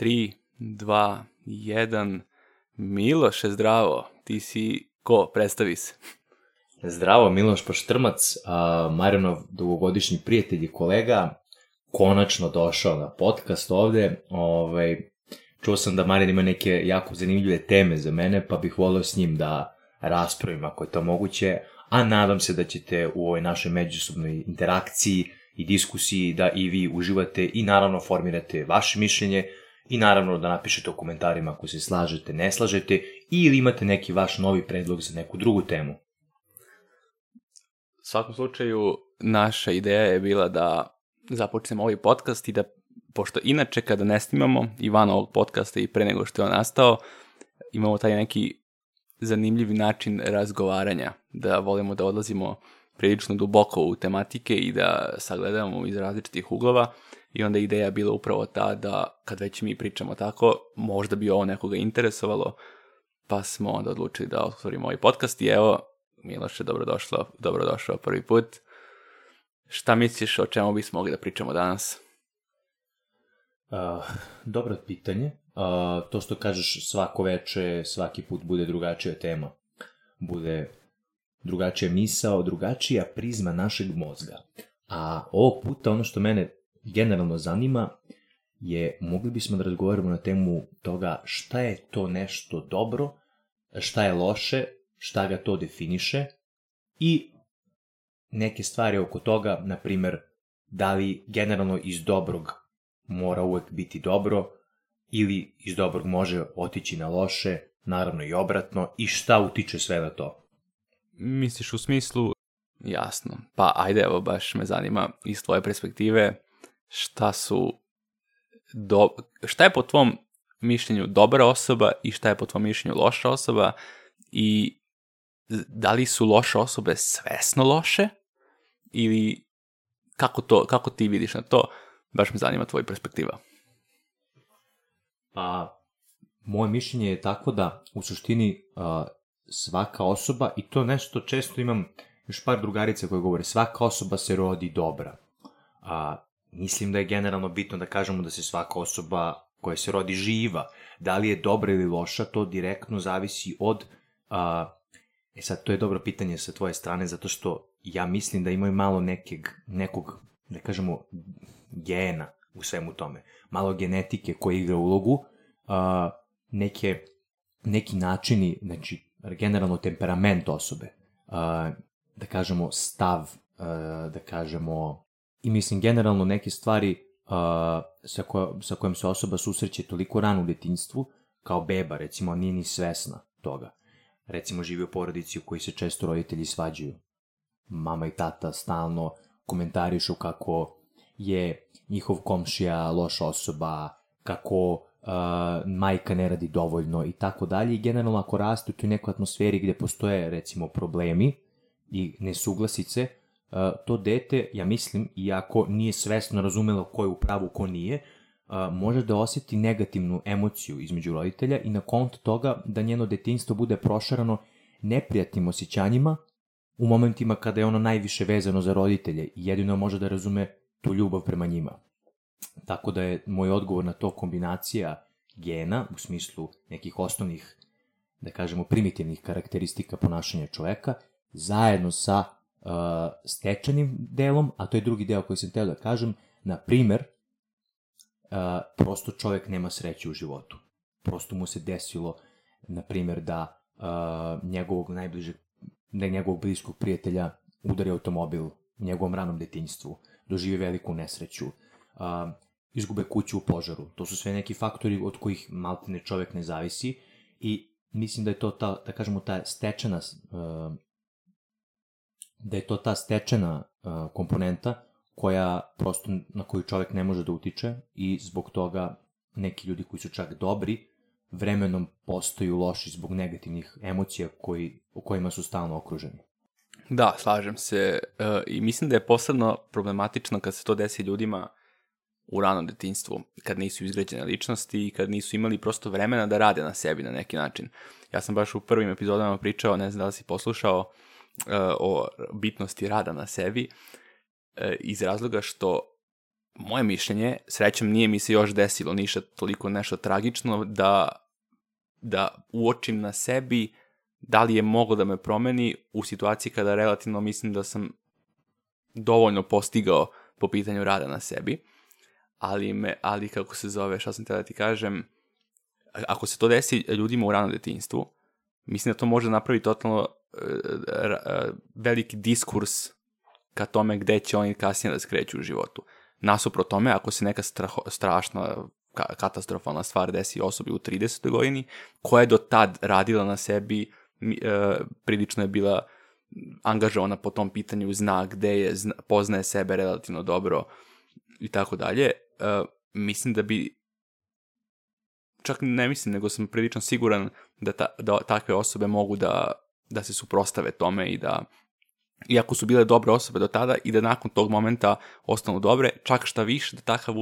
3, 2, 1. Miloše, zdravo. Ti si ko? Predstavi se. Zdravo, Miloš Paštrmac, a, Marinov dugogodišnji prijatelj i kolega, konačno došao na podcast ovde. Ovaj, čuo sam da Marin ima neke jako zanimljive teme za mene, pa bih volio s njim da raspravim ako je to moguće, a nadam se da ćete u ovoj našoj međusobnoj interakciji i diskusiji da i vi uživate i naravno formirate vaše mišljenje i naravno da napišete u komentarima ako se slažete, ne slažete ili imate neki vaš novi predlog za neku drugu temu. U svakom slučaju, naša ideja je bila da započnemo ovaj podcast i da, pošto inače kada ne snimamo i van ovog podcasta i pre nego što je on nastao, imamo taj neki zanimljiv način razgovaranja, da volimo da odlazimo prilično duboko u tematike i da sagledamo iz različitih uglova i onda ideja bila upravo ta da kad već mi pričamo tako, možda bi ovo nekoga interesovalo, pa smo onda odlučili da otvorimo ovaj podcast i evo, Miloše, dobrodošlo, dobrodošao prvi put. Šta misliš o čemu bismo mogli da pričamo danas? Uh, dobro pitanje. Uh, to što kažeš svako veče, svaki put bude drugačija tema. Bude drugačija misao, drugačija prizma našeg mozga. A ovog puta ono što mene generalno zanima je, mogli bismo da razgovaramo na temu toga šta je to nešto dobro, šta je loše, šta ga to definiše i neke stvari oko toga, na primer, da li generalno iz dobrog mora uvek biti dobro ili iz dobrog može otići na loše, naravno i obratno, i šta utiče sve na to. Misliš u smislu, jasno, pa ajde, evo baš me zanima iz tvoje perspektive, šta su, do, šta je po tvom mišljenju dobra osoba i šta je po tvom mišljenju loša osoba i da li su loše osobe svesno loše ili kako, to, kako ti vidiš na to, baš me zanima tvoja perspektiva. Pa, moje mišljenje je tako da u suštini uh, svaka osoba, i to nešto često imam još par drugarica koje govore, svaka osoba se rodi dobra. A, mislim da je generalno bitno da kažemo da se svaka osoba koja se rodi živa. Da li je dobra ili loša, to direktno zavisi od... A, e sad, to je dobro pitanje sa tvoje strane, zato što ja mislim da imaju malo nekeg, nekog, da kažemo, gena u svemu tome. Malo genetike koja igra ulogu, a, neke, neki načini, znači, generalno temperament osobe, a, da kažemo, stav, a, da kažemo, I mislim, generalno neke stvari uh, sa, ko, sa kojom se osoba susreće toliko rano u detinstvu, kao beba, recimo, nije ni svesna toga. Recimo, živi u porodici u kojoj se često roditelji svađaju. Mama i tata stalno komentarišu kako je njihov komšija loša osoba, kako uh, majka ne radi dovoljno i tako dalje. I generalno ako raste u toj nekoj atmosferi gde postoje, recimo, problemi i nesuglasice, to dete, ja mislim, iako nije svesno razumelo ko je u pravu, ko nije, može da oseti negativnu emociju između roditelja i na konto toga da njeno detinstvo bude prošarano neprijatnim osjećanjima u momentima kada je ono najviše vezano za roditelje i jedino može da razume tu ljubav prema njima. Tako da je moj odgovor na to kombinacija gena u smislu nekih osnovnih, da kažemo, primitivnih karakteristika ponašanja čoveka, zajedno sa uh, stečenim delom, a to je drugi deo koji sam teo da kažem, na primer, uh, prosto čovek nema sreće u životu. Prosto mu se desilo, na primer, da uh, njegovog najbližeg, da njegovog bliskog prijatelja udari automobil u njegovom ranom detinjstvu, doživi veliku nesreću, uh, izgube kuću u požaru. To su sve neki faktori od kojih maltene čovek ne zavisi i mislim da je to ta, da kažemo, ta stečena uh, da je to ta stečena uh, komponenta koja prosto na koju čovek ne može da utiče i zbog toga neki ljudi koji su čak dobri vremenom postaju loši zbog negativnih emocija koji, u kojima su stalno okruženi. Da, slažem se uh, i mislim da je posebno problematično kad se to desi ljudima u ranom detinstvu, kad nisu izgrađene ličnosti i kad nisu imali prosto vremena da rade na sebi na neki način. Ja sam baš u prvim epizodama pričao, ne znam da li si poslušao, o bitnosti rada na sebi iz razloga što moje mišljenje, srećom nije mi se još desilo ništa toliko nešto tragično, da, da uočim na sebi da li je moglo da me promeni u situaciji kada relativno mislim da sam dovoljno postigao po pitanju rada na sebi, ali, me, ali kako se zove, šta sam te da ti kažem, ako se to desi ljudima u ranom detinstvu, mislim da to može napraviti totalno uh, veliki diskurs ka tome gde će oni kasnije da skreću u životu. Nasuprot tome, ako se neka straho, strašna katastrofalna stvar desi osobi u 30. godini, koja je do tad radila na sebi, uh, prilično je bila angažovana po tom pitanju, zna gde je, zna, poznaje sebe relativno dobro i tako dalje, mislim da bi čak ne mislim, nego sam prilično siguran da, ta, da takve osobe mogu da, da se suprostave tome i da iako su bile dobre osobe do tada i da nakon tog momenta ostanu dobre, čak šta više da takav,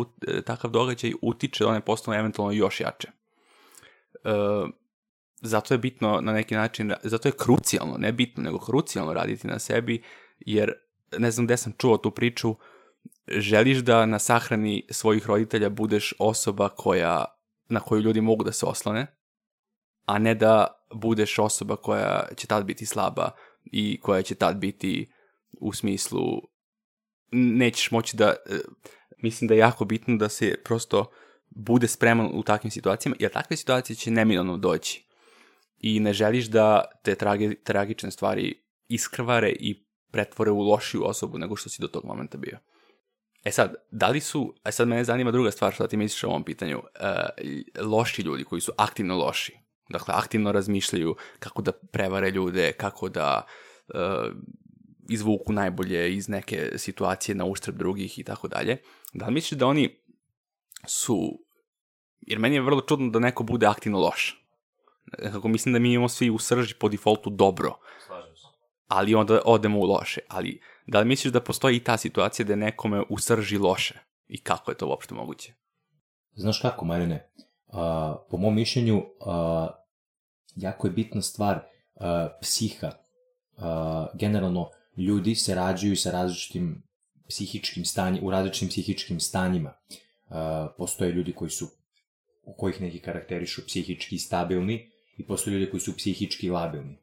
takav događaj utiče da one postanu eventualno još jače. E, zato je bitno na neki način, zato je krucijalno, ne bitno, nego krucijalno raditi na sebi, jer ne znam gde sam čuo tu priču, želiš da na sahrani svojih roditelja budeš osoba koja, na koju ljudi mogu da se oslone, a ne da budeš osoba koja će tad biti slaba i koja će tad biti u smislu nećeš moći da e, mislim da je jako bitno da se prosto bude spreman u takvim situacijama, jer takve situacije će neminovno doći. I ne želiš da te tragi, tragične stvari iskrvare i pretvore u lošiju osobu nego što si do tog momenta bio. E sad, da li su, a e sad mene zanima druga stvar što ti misliš o ovom pitanju, uh, loši ljudi koji su aktivno loši, dakle aktivno razmišljaju kako da prevare ljude, kako da uh, izvuku najbolje iz neke situacije na uštrb drugih i tako dalje, da li misliš da oni su, jer meni je vrlo čudno da neko bude aktivno loš. Kako mislim da mi imamo svi u srži po defaultu dobro. Ali onda odemo u loše. Ali Da li misliš da postoji i ta situacija da nekome u srži loše? I kako je to uopšte moguće? Znaš kako, Marine? Uh, po mom mišljenju, uh, jako je bitna stvar uh, psiha. Uh, generalno, ljudi se rađaju sa različitim psihičkim stanjima, u različitim psihičkim stanjima. Uh, postoje ljudi koji su, u kojih neki karakterišu psihički stabilni i postoje ljudi koji su psihički labilni.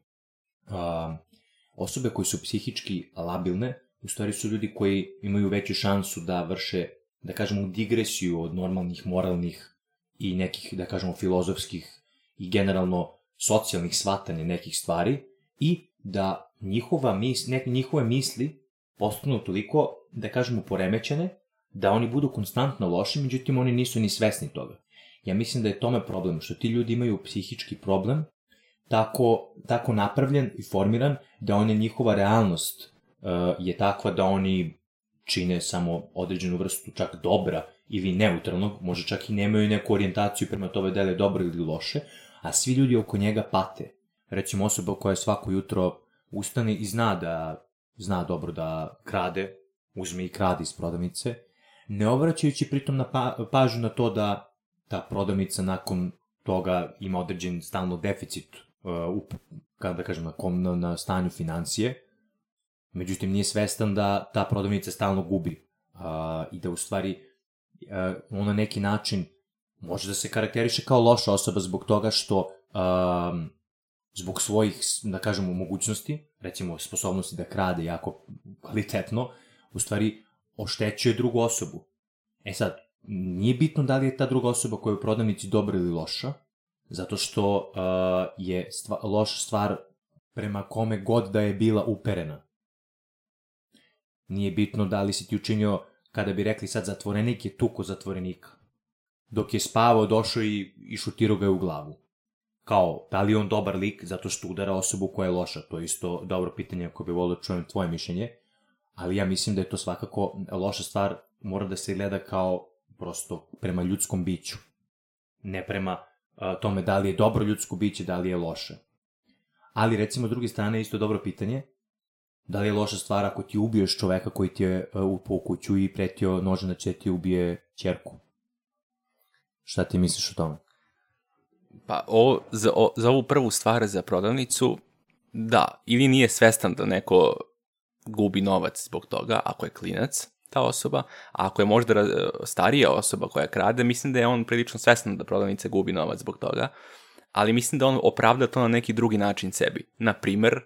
Uh, osobe koje su psihički labilne, u stvari su ljudi koji imaju veću šansu da vrše, da kažemo, digresiju od normalnih moralnih i nekih, da kažemo, filozofskih i generalno socijalnih shvatanja nekih stvari i da njihova mis, neke njihove misli postanu toliko, da kažemo, poremećene, da oni budu konstantno loši, međutim oni nisu ni svesni toga. Ja mislim da je tome problem, što ti ljudi imaju psihički problem tako, tako napravljen i formiran da on je njihova realnost uh, je takva da oni čine samo određenu vrstu čak dobra ili neutralnog, može čak i nemaju neku orijentaciju prema tome da je dobro ili loše, a svi ljudi oko njega pate. Recimo osoba koja svako jutro ustane i zna da zna dobro da krade, uzme i krade iz prodavnice, ne obraćajući pritom na pa, pažnju na to da ta prodavnica nakon toga ima određen stalno deficit uh, kada da kažem, na, kom, na, na stanju financije, međutim nije svestan da ta prodavnica stalno gubi uh, i da u stvari uh, on na neki način može da se karakteriše kao loša osoba zbog toga što uh, zbog svojih, da kažemo, mogućnosti, recimo sposobnosti da krade jako kvalitetno, u stvari oštećuje drugu osobu. E sad, nije bitno da li je ta druga osoba koja je u prodavnici dobra ili loša, Zato što uh, je stva, loša stvar prema kome god da je bila uperena. Nije bitno da li si ti učinio, kada bi rekli sad zatvorenik je tuko zatvorenika. Dok je spavao, došao i, i šutirao ga je u glavu. Kao, da li on dobar lik zato što udara osobu koja je loša? To je isto dobro pitanje ako bi volio da čujem tvoje mišljenje. Ali ja mislim da je to svakako loša stvar, mora da se gleda kao prosto prema ljudskom biću. Ne prema tome da li je dobro ljudsko biće, da li je loše. Ali recimo s druge strane isto dobro pitanje, da li je loša stvar ako ti ubiješ čoveka koji ti je upao u kuću i pretio nožem da će ti ubije čerku. Šta ti misliš o tome? Pa o, za, o, za ovu prvu stvar za prodavnicu, da, ili nije svestan da neko gubi novac zbog toga, ako je klinac, ta osoba, a ako je možda ra- starija osoba koja krade, mislim da je on prilično svestan da prodavnica gubi novac zbog toga, ali mislim da on opravda to na neki drugi način sebi. Na primer,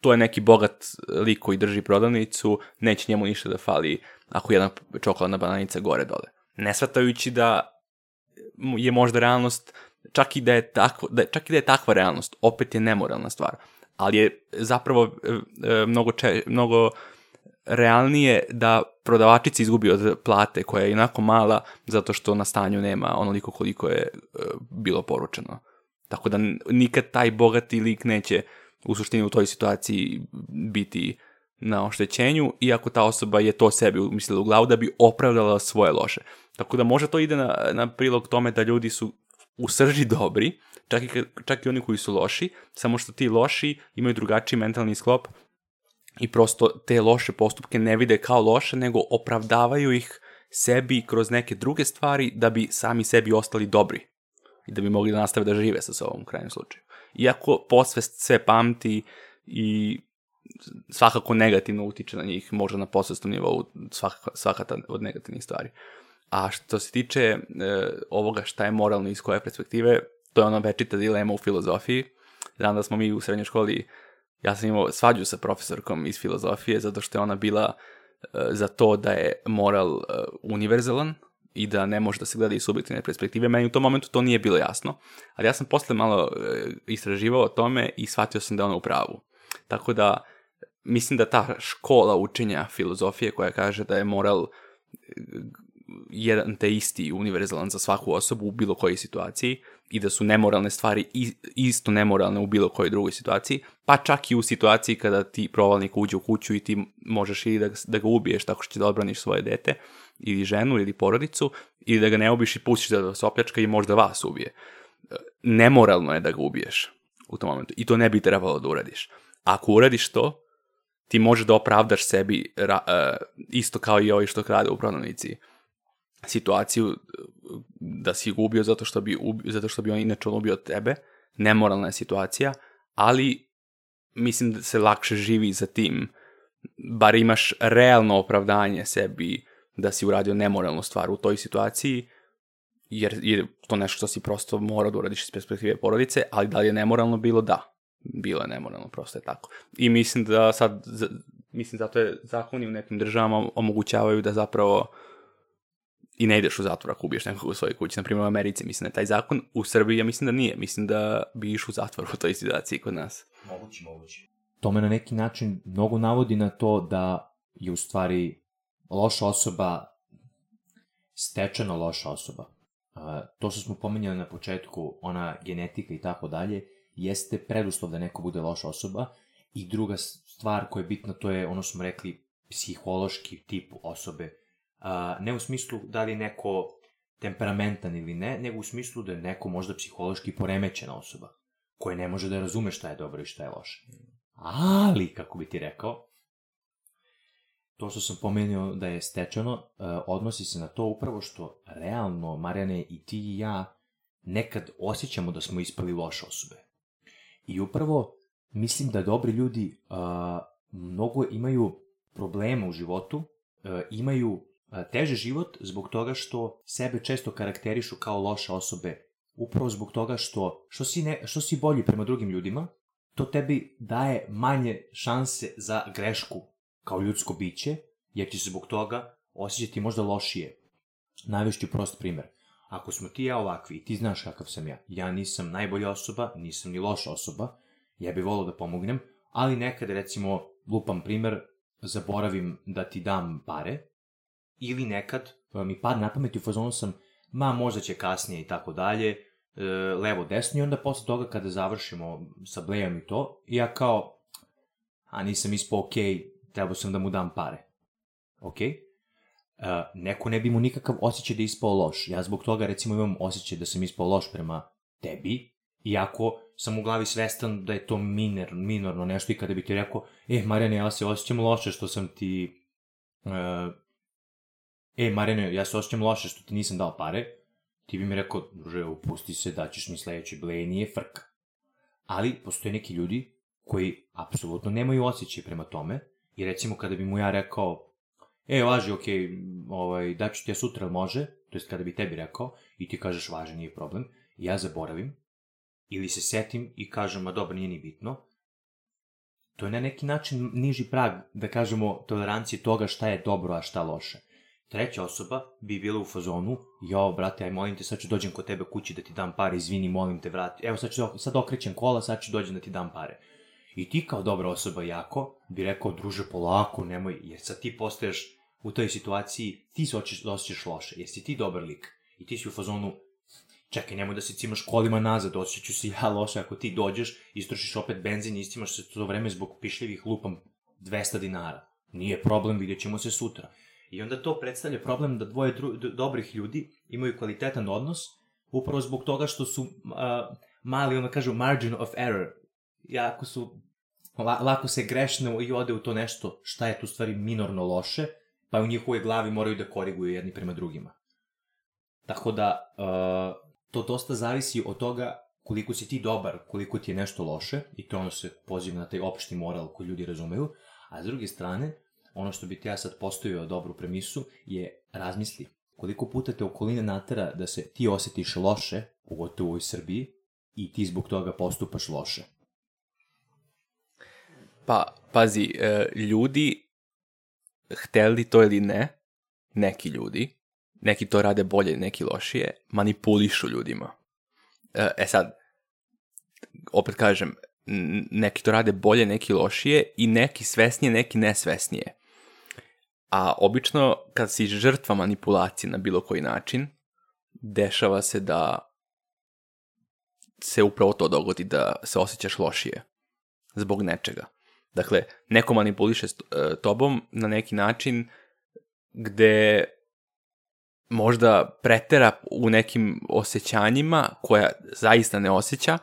to je neki bogat lik koji drži prodavnicu, neće njemu ništa da fali ako jedna čokoladna bananica gore dole. Ne shvatajući da je možda realnost, čak i da je, tako, da, čak i da je takva realnost, opet je nemoralna stvar. Ali je zapravo e, mnogo, če, mnogo realnije da prodavačica izgubi od plate koja je inako mala zato što na stanju nema onoliko koliko je e, bilo poručeno. Tako da nikad taj bogati lik neće u suštini u toj situaciji biti na oštećenju, iako ta osoba je to sebi umislila u glavu da bi opravdala svoje loše. Tako da možda to ide na, na prilog tome da ljudi su u srži dobri, čak i, čak i oni koji su loši, samo što ti loši imaju drugačiji mentalni sklop i prosto te loše postupke ne vide kao loše, nego opravdavaju ih sebi kroz neke druge stvari da bi sami sebi ostali dobri i da bi mogli da nastave da žive sa sobom u krajnjem slučaju. Iako posvest sve pamti i svakako negativno utiče na njih, možda na posvestnom nivou svaka, svaka ta od negativnih stvari. A što se tiče e, ovoga šta je moralno iz koje perspektive, to je ona večita dilema u filozofiji. Znam da smo mi u srednjoj školi, ja sam imao svađu sa profesorkom iz filozofije, zato što je ona bila e, za to da je moral e, univerzalan, i da ne može da se gleda iz subjektivne perspektive. Meni u tom momentu to nije bilo jasno, ali ja sam posle malo e, istraživao o tome i shvatio sam da ona u pravu. Tako da, mislim da ta škola učenja filozofije koja kaže da je moral jedan te isti univerzalan za svaku osobu u bilo kojoj situaciji i da su nemoralne stvari isto nemoralne u bilo kojoj drugoj situaciji, pa čak i u situaciji kada ti provalnik uđe u kuću i ti možeš ili da, da ga ubiješ tako što će da odbraniš svoje dete ili ženu ili porodicu ili da ga ne ubiš i pustiš da vas opljačka i možda vas ubije. Nemoralno je da ga ubiješ u tom momentu i to ne bi trebalo da uradiš. Ako uradiš to, ti možeš da opravdaš sebi ra, uh, isto kao i ovi što krade u prodavnici situaciju da si gubio zato što bi, ubio, zato što bi on inače on ubio tebe, nemoralna je situacija, ali mislim da se lakše živi za tim, bar imaš realno opravdanje sebi da si uradio nemoralnu stvar u toj situaciji, jer je to nešto što si prosto mora da uradiš iz perspektive porodice, ali da li je nemoralno bilo? Da. Bilo je nemoralno, prosto je tako. I mislim da sad, mislim zato je zakoni u nekim državama omogućavaju da zapravo i ne ideš u zatvor ako ubiješ nekog u svojoj kući. Naprimjer u Americi mislim da je taj zakon, u Srbiji ja mislim da nije. Mislim da bi išao u zatvor u toj situaciji kod nas. Moguće, moguće. To me na neki način mnogo navodi na to da je u stvari loša osoba stečeno loša osoba. To što smo pomenjali na početku, ona genetika i tako dalje, jeste preduslov da neko bude loša osoba i druga stvar koja je bitna to je ono smo rekli psihološki tip osobe. Ne u smislu da li neko temperamentan ili ne, nego u smislu da je neko možda psihološki poremećena osoba koja ne može da razume šta je dobro i šta je loše. Ali, kako bi ti rekao, to što sam pomenuo da je stečeno, e, odnosi se na to upravo što realno, Marjane, i ti i ja nekad osjećamo da smo ispali loše osobe. I upravo mislim da dobri ljudi a, mnogo imaju problema u životu, a, e, imaju teže život zbog toga što sebe često karakterišu kao loše osobe, upravo zbog toga što, što, si, ne, što si bolji prema drugim ljudima, to tebi daje manje šanse za grešku kao ljudsko biće, jer će se zbog toga osjećati možda lošije. Najvešću prost primer. Ako smo ti ja ovakvi i ti znaš kakav sam ja, ja nisam najbolja osoba, nisam ni loša osoba, ja bih volao da pomognem, ali nekad, recimo, lupam primer, zaboravim da ti dam pare, ili nekad mi pad na pamet i u fazonu sam, ma možda će kasnije i tako dalje, e, levo, desno i onda posle toga kada završimo sa blejom i to, ja kao, a nisam ispao okay, trebao sam da mu dam pare. Ok? Uh, neko ne bi mu nikakav osjećaj da je ispao loš. Ja zbog toga recimo imam osjećaj da sam ispao loš prema tebi, iako sam u glavi svestan da je to miner, minorno nešto i kada bi ti rekao, e, Marijane, ja se osjećam loše što sam ti... Uh, e, Marijane, ja se osjećam loše što ti nisam dao pare, ti bi mi rekao, druže, upusti se, daćeš mi sledeće bleje, nije frka. Ali postoje neki ljudi koji apsolutno nemaju osjećaj prema tome I recimo kada bi mu ja rekao, e, važi, okej, ovaj, daću ti ja sutra, može, to jest kada bi tebi rekao, i ti kažeš, važi, nije problem, ja zaboravim, ili se setim i kažem, ma dobro, nije ni bitno, to je na neki način niži prag, da kažemo, tolerancije toga šta je dobro, a šta loše. Treća osoba bi bila u fazonu, jo, brate, aj molim te, sad ću dođem kod tebe kući da ti dam pare, izvini, molim te, vrati. Evo, sad, ću, sad okrećem kola, sad ću dođem da ti dam pare. I ti kao dobra osoba jako bi rekao, druže, polako, nemoj, jer sad ti postaješ u toj situaciji, ti se očiš, osjećaš loše, jer si ti dobar lik. I ti si u fazonu, čekaj, nemoj da se cimaš kolima nazad, osjećaću se ja loše ako ti dođeš, istrošiš opet benzin i istimaš se to vreme zbog pišljivih lupam 200 dinara. Nije problem, vidjet ćemo se sutra. I onda to predstavlja problem da dvoje dru, dobrih ljudi imaju kvalitetan odnos, upravo zbog toga što su uh, mali, ono kažu, margin of error. Jako su, la, lako se grešne i ode u to nešto šta je tu stvari minorno loše, pa u njihovoj glavi moraju da koriguju jedni prema drugima. Tako da, uh, to dosta zavisi od toga koliko si ti dobar, koliko ti je nešto loše, i to ono se poziva na taj opšti moral koji ljudi razumeju, a s druge strane, ono što bi ti ja sad postavio dobru premisu je razmisli koliko puta te okolina natera da se ti osetiš loše, pogotovo u ovoj Srbiji, i ti zbog toga postupaš loše. Pa, pazi, e, ljudi, hteli to ili ne, neki ljudi, neki to rade bolje, neki lošije, manipulišu ljudima. E, e sad, opet kažem, neki to rade bolje, neki lošije i neki svesnije, neki nesvesnije. A obično kad si žrtva manipulacije na bilo koji način, dešava se da se upravo to dogodi, da se osjećaš lošije zbog nečega. Dakle, neko manipuliše e, tobom na neki način gde možda pretera u nekim osjećanjima koja zaista ne osjeća,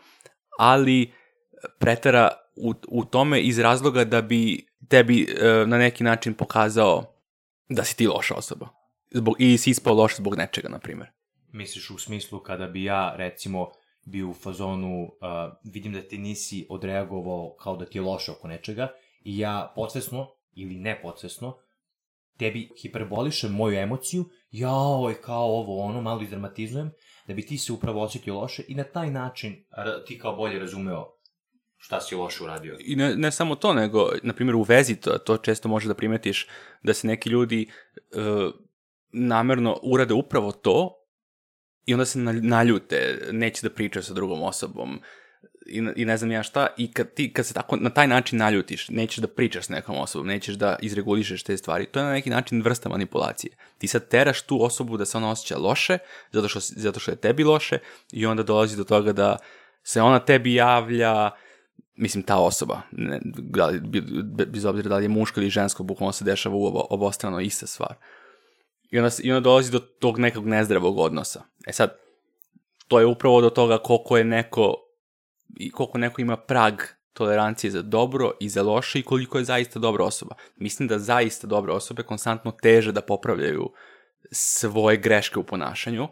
ali pretera u, u tome iz razloga da bi tebi e, na neki način pokazao da si ti loša osoba. Zbog, I si ispao loš zbog nečega, na primjer. Misliš u smislu kada bi ja, recimo, bio u fazonu, uh, vidim da ti nisi odreagovao kao da ti je loše oko nečega i ja podsvesno ili nepodsvesno tebi hiperbolišem moju emociju, jaoj, kao ovo, ono, malo izdramatizujem, da bi ti se upravo osjetio loše i na taj način ti kao bolje razumeo šta si loše uradio. I ne, ne samo to, nego, na primjer, u vezi to, to često može da primetiš da se neki ljudi uh, namerno urade upravo to i onda se naljute, neće da pričaju sa drugom osobom, i, i ne znam ja šta, i kad, ti, kad se tako na taj način naljutiš, nećeš da pričaš s nekom osobom, nećeš da izregulišeš te stvari, to je na neki način vrsta manipulacije. Ti sad teraš tu osobu da se ona osjeća loše, zato što, zato što je tebi loše, i onda dolazi do toga da se ona tebi javlja, mislim, ta osoba, ne, da li, bez obzira da li je muško ili žensko, bukvalno se dešava u obostrano ista stvar. I onda, I onda dolazi do tog nekog nezdravog odnosa. E sad, to je upravo do toga koliko je neko i koliko neko ima prag tolerancije za dobro i za loše i koliko je zaista dobra osoba. Mislim da zaista dobre osobe konstantno teže da popravljaju svoje greške u ponašanju,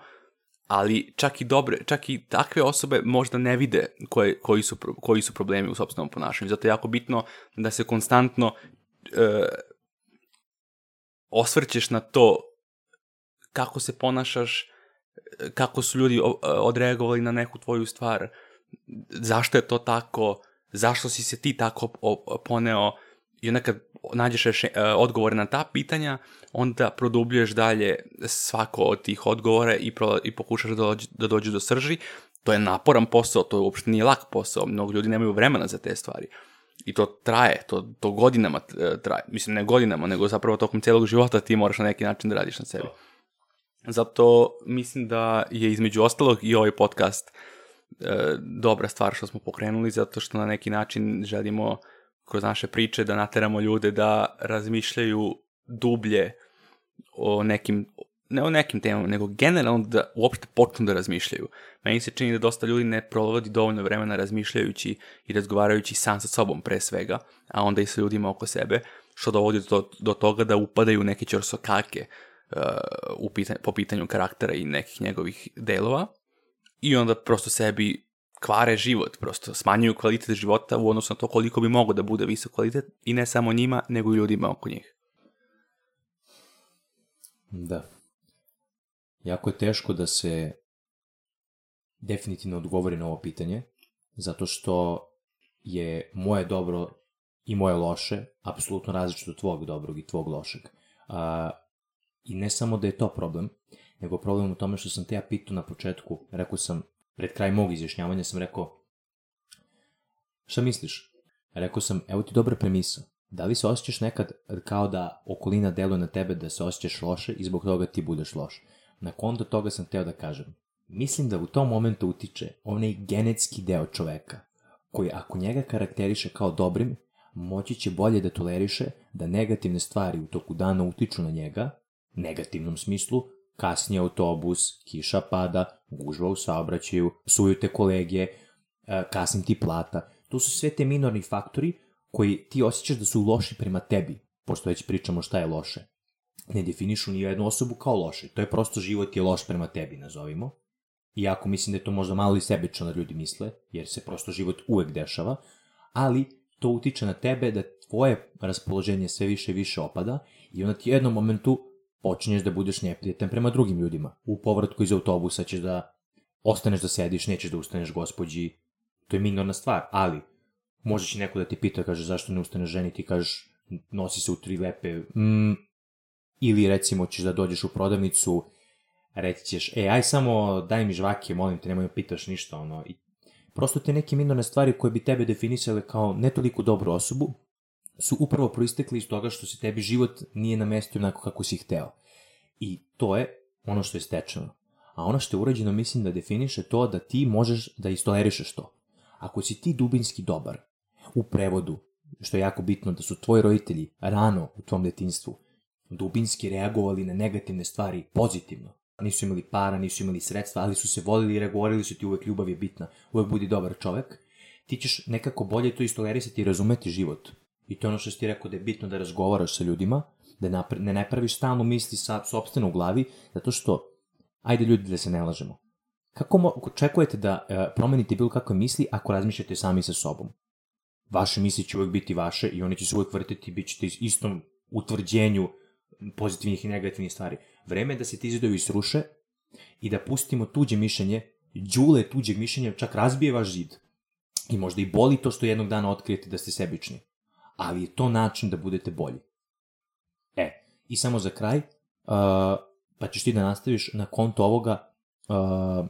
ali čak i dobre, čak i takve osobe možda ne vide koje, koji, su, koji su problemi u sobstvenom ponašanju. Zato je jako bitno da se konstantno e, osvrćeš na to kako se ponašaš, kako su ljudi odreagovali na neku tvoju stvar, zašto je to tako, zašto si se ti tako poneo i onda kad nađeš reše, odgovore na ta pitanja, onda produbljuješ dalje svako od tih odgovora i, pro, i pokušaš da, dođe, da dođe do srži. To je naporan posao, to uopšte nije lak posao, mnogo ljudi nemaju vremena za te stvari. I to traje, to, to godinama e, traje. Mislim, ne godinama, nego zapravo tokom celog života ti moraš na neki način da radiš na sebi. Zato mislim da je između ostalog i ovaj podcast e, dobra stvar što smo pokrenuli, zato što na neki način želimo kroz naše priče da nateramo ljude da razmišljaju dublje o nekim, ne o nekim temama, nego generalno da uopšte počnu da razmišljaju. Meni se čini da dosta ljudi ne provodi dovoljno vremena razmišljajući i razgovarajući sam sa sobom pre svega, a onda i sa ljudima oko sebe, što dovodi do, do toga da upadaju neke čorsokake uh, u pitanj, po pitanju karaktera i nekih njegovih delova i onda prosto sebi kvare život, prosto smanjuju kvalitet života u odnosu na to koliko bi mogo da bude visok kvalitet i ne samo njima, nego i ljudima oko njih. Da. Jako je teško da se definitivno odgovori na ovo pitanje, zato što je moje dobro i moje loše apsolutno različito od tvog dobrog i tvog lošeg. A, I ne samo da je to problem, nego problem u tome što sam te ja pitao na početku, rekao sam, pred kraj mog izjašnjavanja sam rekao, šta misliš? Rekao sam, evo ti dobra premisa. Da li se osjećaš nekad kao da okolina deluje na tebe da se osjećaš loše i zbog toga ti budeš loš? Na konto toga sam teo da kažem. Mislim da u tom momentu utiče onaj genetski deo čoveka, koji ako njega karakteriše kao dobrim, moći će bolje da toleriše da negativne stvari u toku dana utiču na njega, negativnom smislu, kasnije autobus, kiša pada, gužva u saobraćaju, suju te kolege, e, kasnim ti plata. To su sve te minorni faktori koji ti osjećaš da su loši prema tebi, pošto već pričamo šta je loše. Ne definišu ni jednu osobu kao loše. To je prosto život je loš prema tebi, nazovimo. Iako mislim da je to možda malo i sebično da ljudi misle, jer se prosto život uvek dešava, ali to utiče na tebe da tvoje raspoloženje sve više i više opada i onda ti u jednom momentu počinješ da budeš neprijatan prema drugim ljudima. U povratku iz autobusa ćeš da ostaneš da sediš, nećeš da ustaneš gospođi, to je minorna stvar, ali može će neko da ti pita, kaže zašto ne ustaneš ženi, ti kažeš nosi se u tri lepe, mm, ili recimo ćeš da dođeš u prodavnicu, reći ćeš, e, aj samo daj mi žvake, molim te, nemoj pitaš ništa, ono, i prosto te neke minorne stvari koje bi tebe definisale kao ne toliko dobru osobu, su upravo proistekli iz toga što se tebi život nije namestio onako kako si hteo. I to je ono što je stečeno. A ono što je urađeno mislim da definiše to da ti možeš da istolerišeš to. Ako si ti dubinski dobar, u prevodu, što je jako bitno da su tvoji roditelji rano u tvom detinstvu dubinski reagovali na negativne stvari pozitivno, nisu imali para, nisu imali sredstva, ali su se volili i regovorili su ti uvek ljubav je bitna, uvek budi dobar čovek, ti ćeš nekako bolje to istolerisati i razumeti život. I to je ono što ti rekao da je bitno da razgovaraš sa ljudima, da ne napraviš stalno misli sa sobstveno u glavi, zato što, ajde ljudi da se ne lažemo, kako očekujete da e, promenite bilo kakve misli ako razmišljate sami sa sobom? Vaše misli će uvek biti vaše i one će se uvek vrtiti, bit ćete istom utvrđenju pozitivnih i negativnih stvari. Vreme je da se ti zidovi sruše i da pustimo tuđe mišljenje, džule tuđeg mišljenja čak razbije vaš zid. I možda i boli to što jednog dana otkrijete da ste sebični. Ali je to način da budete bolji. E, i samo za kraj, uh, pa ćeš ti da nastaviš na konto ovoga, uh,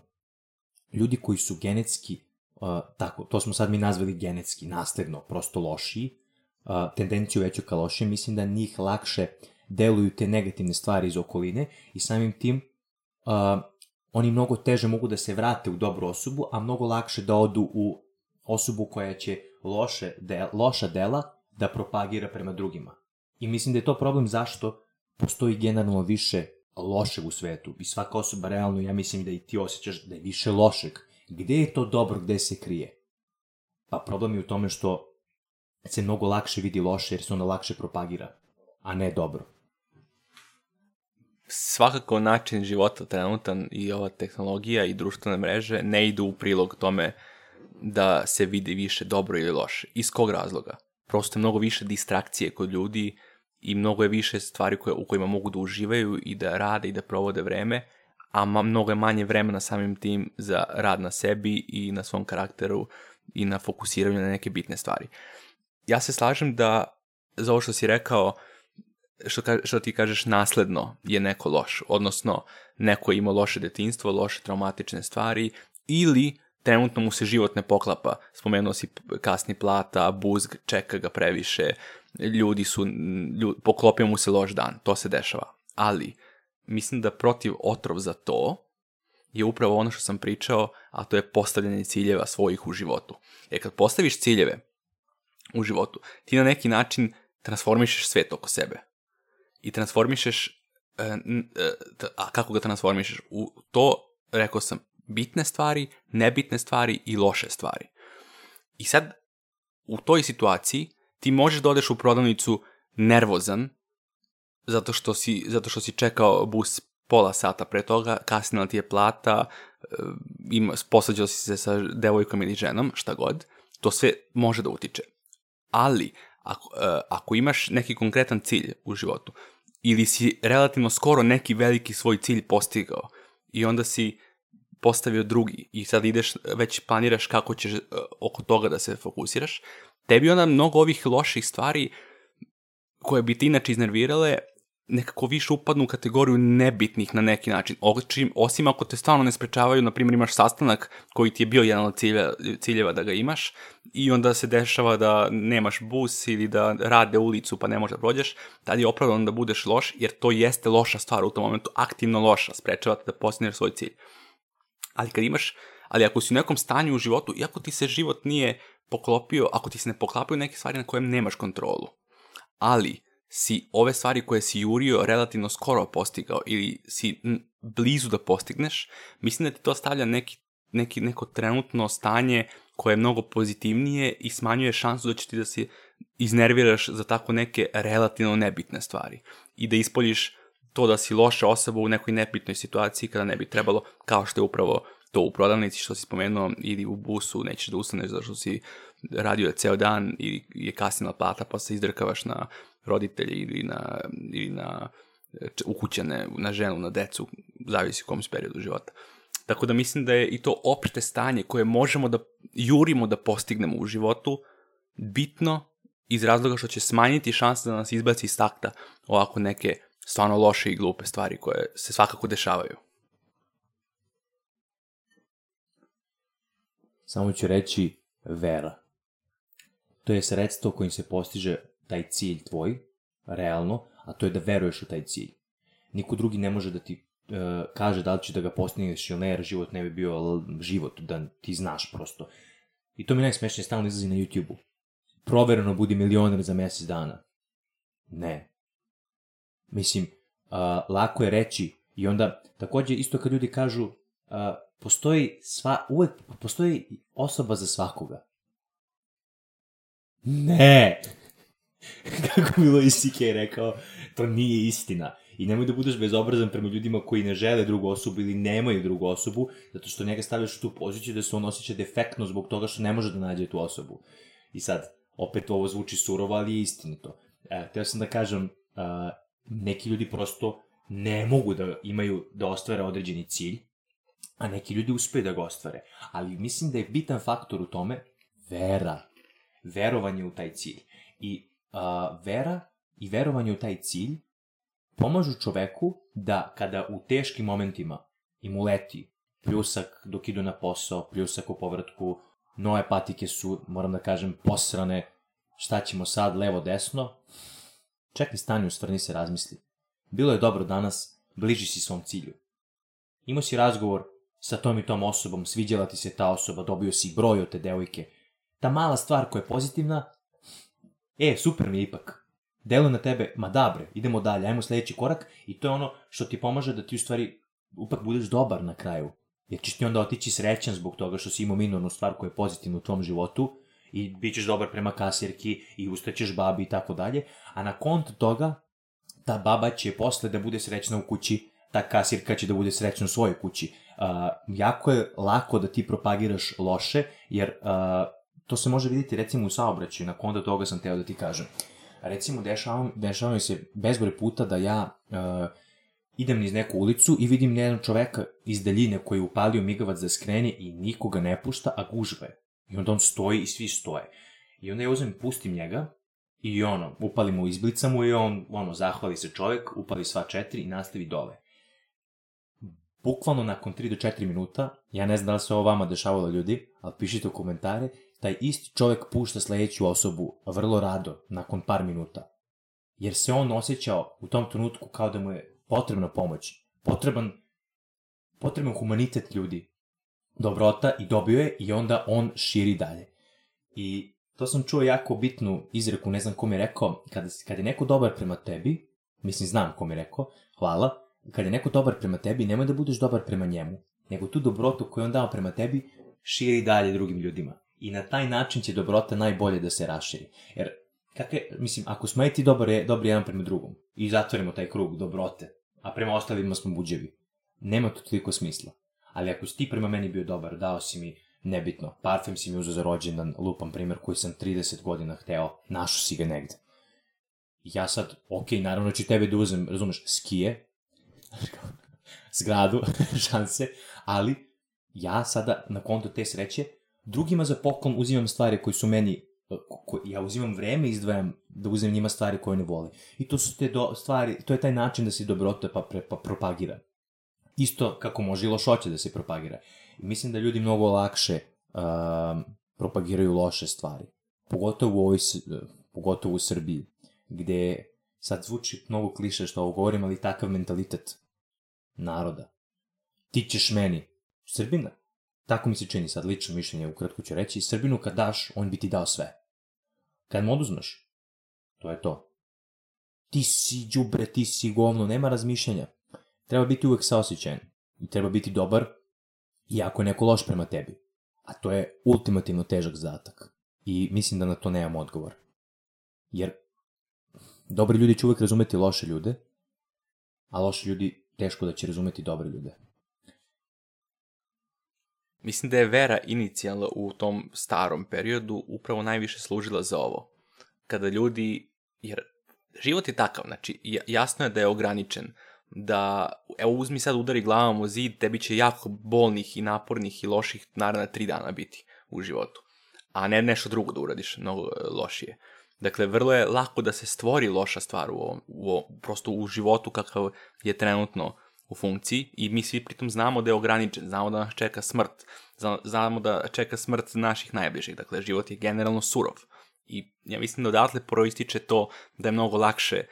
ljudi koji su genetski, uh, tako, to smo sad mi nazvali genetski, nasledno, prosto lošiji, uh, tendenciju veću ka lošije, mislim da njih lakše deluju te negativne stvari iz okoline i samim tim uh, oni mnogo teže mogu da se vrate u dobru osobu, a mnogo lakše da odu u osobu koja će loše de, loša dela da propagira prema drugima. I mislim da je to problem zašto postoji generalno više lošeg u svetu i svaka osoba realno, ja mislim da i ti osjećaš da je više lošeg. Gde je to dobro, gde se krije? Pa problem je u tome što se mnogo lakše vidi loše jer se ono lakše propagira, a ne dobro svakako način života trenutan i ova tehnologija i društvene mreže ne idu u prilog tome da se vidi više dobro ili loše. Iz kog razloga? Prosto je mnogo više distrakcije kod ljudi i mnogo je više stvari koje, u kojima mogu da uživaju i da rade i da provode vreme, a ma, mnogo je manje vremena samim tim za rad na sebi i na svom karakteru i na fokusiranju na neke bitne stvari. Ja se slažem da za ovo što si rekao, što, ka, što ti kažeš nasledno je neko loš, odnosno neko ima loše detinstvo, loše traumatične stvari ili trenutno mu se život ne poklapa. Spomenuo si kasni plata, buzg, čeka ga previše, ljudi su, ljudi, poklopio mu se loš dan, to se dešava. Ali, mislim da protiv otrov za to je upravo ono što sam pričao, a to je postavljanje ciljeva svojih u životu. Jer kad postaviš ciljeve u životu, ti na neki način transformišeš svet oko sebe i transformišeš, e, e, a kako ga transformišeš? U to, rekao sam, bitne stvari, nebitne stvari i loše stvari. I sad, u toj situaciji, ti možeš da odeš u prodavnicu nervozan, zato što si, zato što si čekao bus pola sata pre toga, kasnila ti je plata, e, ima, posađao si se sa devojkom ili ženom, šta god, to sve može da utiče. Ali, ako, ako imaš neki konkretan cilj u životu, ili si relativno skoro neki veliki svoj cilj postigao i onda si postavio drugi i sad ideš, već planiraš kako ćeš uh, oko toga da se fokusiraš, tebi onda mnogo ovih loših stvari koje bi ti inače iznervirale nekako više upadnu u kategoriju nebitnih na neki način. Očim, osim ako te stvarno ne sprečavaju, na primjer imaš sastanak koji ti je bio jedan od ciljeva, ciljeva da ga imaš i onda se dešava da nemaš bus ili da rade ulicu pa ne možeš da prođeš, tad je opravdano da budeš loš jer to jeste loša stvar u tom momentu, aktivno loša, sprečava te da postigneš svoj cilj. Ali kad imaš, ali ako si u nekom stanju u životu, iako ti se život nije poklopio, ako ti se ne poklapaju neke stvari na kojem nemaš kontrolu, ali si ove stvari koje si jurio relativno skoro postigao ili si blizu da postigneš, mislim da ti to stavlja neki, neki, neko trenutno stanje koje je mnogo pozitivnije i smanjuje šansu da će ti da se iznerviraš za tako neke relativno nebitne stvari i da ispoljiš to da si loša osoba u nekoj nebitnoj situaciji kada ne bi trebalo, kao što je upravo to u prodavnici što si spomenuo ili u busu nećeš da ustaneš zato što si radio ceo dan ili je kasnila plata pa se izdrkavaš na roditelje ili na, ili na ukućane, na ženu, na decu, zavisi u kom se periodu života. Tako da mislim da je i to opšte stanje koje možemo da jurimo da postignemo u životu bitno iz razloga što će smanjiti šanse da nas izbaci iz takta ovako neke stvarno loše i glupe stvari koje se svakako dešavaju. Samo ću reći vera. To je sredstvo kojim se postiže taj cilj tvoj, realno, a to je da veruješ u taj cilj. Niko drugi ne može da ti uh, kaže da li će da ga postigneš ili ne, jer život ne bi bio život, da ti znaš prosto. I to mi najsmešnije stalno izlazi na YouTube-u. Provereno budi milioner za mesec dana. Ne. Mislim, uh, lako je reći i onda takođe isto kad ljudi kažu uh, postoji sva, uvek postoji osoba za svakoga. Ne! Kako bilo i CK rekao, to nije istina. I nemoj da budeš bezobrazan prema ljudima koji ne žele drugu osobu ili nemaju drugu osobu, zato što njega stavljaš u tu poziciju da se on osjeća defektno zbog toga što ne može da nađe tu osobu. I sad, opet ovo zvuči surovo, ali je istinito. E, teo sam da kažem, a, neki ljudi prosto ne mogu da imaju, da ostvare određeni cilj, a neki ljudi uspeju da ga ostvare. Ali mislim da je bitan faktor u tome vera. Verovanje u taj cilj. I a, vera i verovanje u taj cilj pomažu čoveku da kada u teškim momentima i mu leti pljusak dok idu na posao, pljusak u povratku, noje patike su, moram da kažem, posrane, šta ćemo sad, levo, desno, čekaj stani, ustvrni se, razmisli. Bilo je dobro danas, bliži si svom cilju. Imao si razgovor sa tom i tom osobom, sviđala ti se ta osoba, dobio si broj od te devojke. Ta mala stvar koja je pozitivna, e, super mi je ipak. Deluje na tebe, ma da bre, idemo dalje, ajmo sledeći korak i to je ono što ti pomaže da ti u stvari upak budeš dobar na kraju. Jer ćeš ti onda otići srećan zbog toga što si imao minornu stvar koja je pozitivna u tvom životu i bit ćeš dobar prema kasirki i ustaćeš babi i tako dalje, a na kont toga ta baba će posle da bude srećna u kući, ta kasirka će da bude srećna u svojoj kući. Uh, jako je lako da ti propagiraš loše, jer uh, to se može vidjeti recimo u saobraćaju, na konda toga sam teo da ti kažem. Recimo, dešava, dešava mi se bezbroj puta da ja uh, idem niz neku ulicu i vidim jednog čoveka iz daljine koji je upalio migavac da skrene i nikoga ne pušta, a gužva je. I onda on stoji i svi stoje. I onda ja uzem i pustim njega i ono, upalim mu, izblicam mu i on, ono, zahvali se čovek, upali sva četiri i nastavi dole. Bukvalno nakon 3 do 4 minuta, ja ne znam da li se ovo vama dešavalo ljudi, ali pišite u komentare, taj isti čovek pušta sledeću osobu vrlo rado, nakon par minuta. Jer se on osjećao u tom trenutku kao da mu je potrebna pomoć, potreban, potreban humanitet ljudi, dobrota i dobio je i onda on širi dalje. I to sam čuo jako bitnu izreku, ne znam kom je rekao, kada, kada je neko dobar prema tebi, mislim znam kom je rekao, hvala, kada je neko dobar prema tebi, nemoj da budeš dobar prema njemu, nego tu dobrotu koju on dao prema tebi, širi dalje drugim ljudima. I na taj način će dobrota najbolje da se raširi. Jer, kakve, mislim, ako smo i ti dobar, dobri jedan prema drugom i zatvorimo taj krug dobrote, a prema ostalima smo buđevi, nema to toliko smisla. Ali ako si ti prema meni bio dobar, dao si mi nebitno, parfem si mi uzao za rođendan, lupam primer koji sam 30 godina hteo, našo si ga negde. ja sad, ok, naravno ću tebe da uzem, razumeš, skije, zgradu, šanse, ali ja sada na konto te sreće drugima za poklon uzimam stvari koji su meni ko, ja uzimam vreme i izdvajam da uzem njima stvari koje ne vole. I to su te do, stvari, to je taj način da se dobrota pa, pre, pa propagira. Isto kako može i lošoće da se propagira. I mislim da ljudi mnogo lakše uh, propagiraju loše stvari. Pogotovo u, ovoj, pogotovo u Srbiji, gde sad zvuči mnogo kliše što ovo govorim, ali takav mentalitet naroda. Ti ćeš meni. Srbina. Tako mi se čini sad, lično mišljenje, ukratko ću reći. Srbinu kad daš, on bi ti dao sve. Kad mu oduzmeš, to je to. Ti si džubre, ti si govno, nema razmišljanja. Treba biti uvek saosjećajan. I treba biti dobar, iako je neko loš prema tebi. A to je ultimativno težak zadatak. I mislim da na to nemam odgovor. Jer dobri ljudi će uvek razumeti loše ljude, a loši ljudi teško da će razumeti dobre ljude. Mislim da je vera inicijalno u tom starom periodu upravo najviše služila za ovo. Kada ljudi, jer život je takav, znači jasno je da je ograničen, da, evo uzmi sad udari glavom u zid, tebi će jako bolnih i napornih i loših naravno tri dana biti u životu. A ne nešto drugo da uradiš, mnogo e, lošije. Dakle, vrlo je lako da se stvori loša stvar u ovom, u ovom prosto u životu kakav je trenutno u funkciji i mi svi pritom znamo da je ograničen, znamo da nas čeka smrt, znamo da čeka smrt naših najbližih, dakle život je generalno surov. I ja mislim da odatle proističe to da je mnogo lakše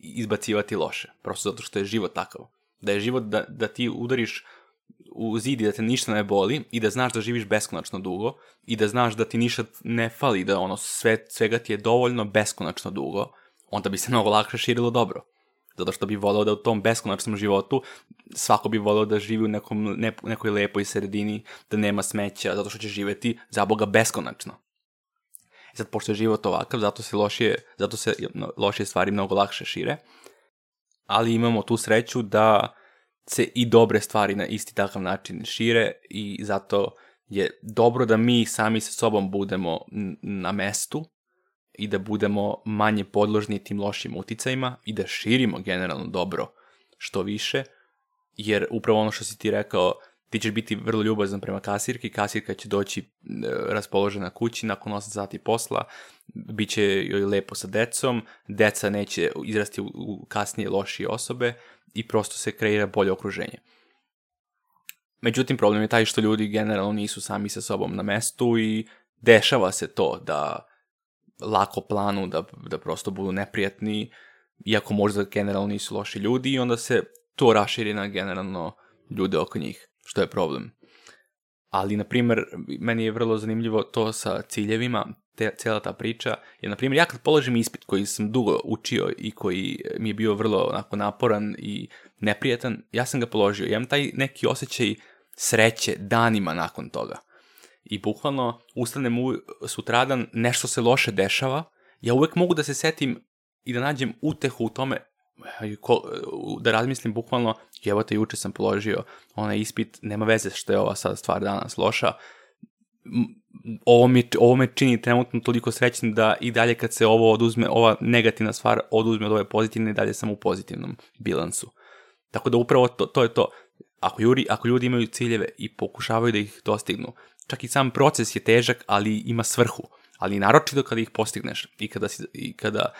izbacivati loše, prosto zato što je život takav. Da je život da, da ti udariš u zidi da te ništa ne boli i da znaš da živiš beskonačno dugo i da znaš da ti ništa ne fali, da ono sve, svega ti je dovoljno beskonačno dugo, onda bi se mnogo lakše širilo dobro zato što bi voleo da u tom beskonačnom životu svako bi voleo da živi u nekom, ne, nekoj lepoj sredini, da nema smeća, zato što će živeti za Boga beskonačno. Sad, pošto je život ovakav, zato se lošije, zato se lošije stvari mnogo lakše šire, ali imamo tu sreću da se i dobre stvari na isti takav način šire i zato je dobro da mi sami sa sobom budemo na mestu i da budemo manje podložni tim lošim uticajima i da širimo generalno dobro što više, jer upravo ono što si ti rekao, ti ćeš biti vrlo ljubazan prema kasirki, kasirka će doći e, raspoložena kući nakon 8 sati posla, bit će joj lepo sa decom, deca neće izrasti u kasnije lošije osobe i prosto se kreira bolje okruženje. Međutim, problem je taj što ljudi generalno nisu sami sa sobom na mestu i dešava se to da lako planu da, da prosto budu neprijatni, iako možda generalno nisu loši ljudi i onda se to raširi na generalno ljude oko njih, što je problem. Ali, na primer, meni je vrlo zanimljivo to sa ciljevima, te, cijela ta priča, jer, na primjer, ja kad položim ispit koji sam dugo učio i koji mi je bio vrlo onako naporan i neprijatan, ja sam ga položio. Ja imam taj neki osjećaj sreće danima nakon toga i bukvalno ustanem u, sutradan, nešto se loše dešava, ja uvek mogu da se setim i da nađem utehu u tome, da razmislim bukvalno, evo te juče sam položio onaj ispit, nema veze što je ova sad stvar danas loša, ovo mi, ovo me čini trenutno toliko srećnim da i dalje kad se ovo oduzme, ova negativna stvar oduzme od ove pozitivne, dalje sam u pozitivnom bilansu. Tako da upravo to, to je to. Ako, juri, ako ljudi imaju ciljeve i pokušavaju da ih dostignu, čak i sam proces je težak, ali ima svrhu. Ali naročito kada ih postigneš i kada, si, i kada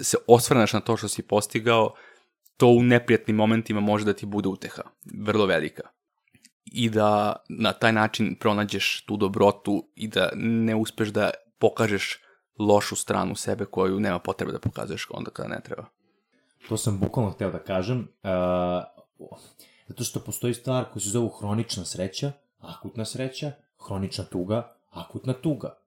se osvrneš na to što si postigao, to u neprijatnim momentima može da ti bude uteha, vrlo velika. I da na taj način pronađeš tu dobrotu i da ne uspeš da pokažeš lošu stranu sebe koju nema potrebe da pokazuješ onda kada ne treba. To sam bukvalno hteo da kažem, uh, zato što postoji stvar koja se zove hronična sreća, akutna sreća hronična tuga, akutna tuga.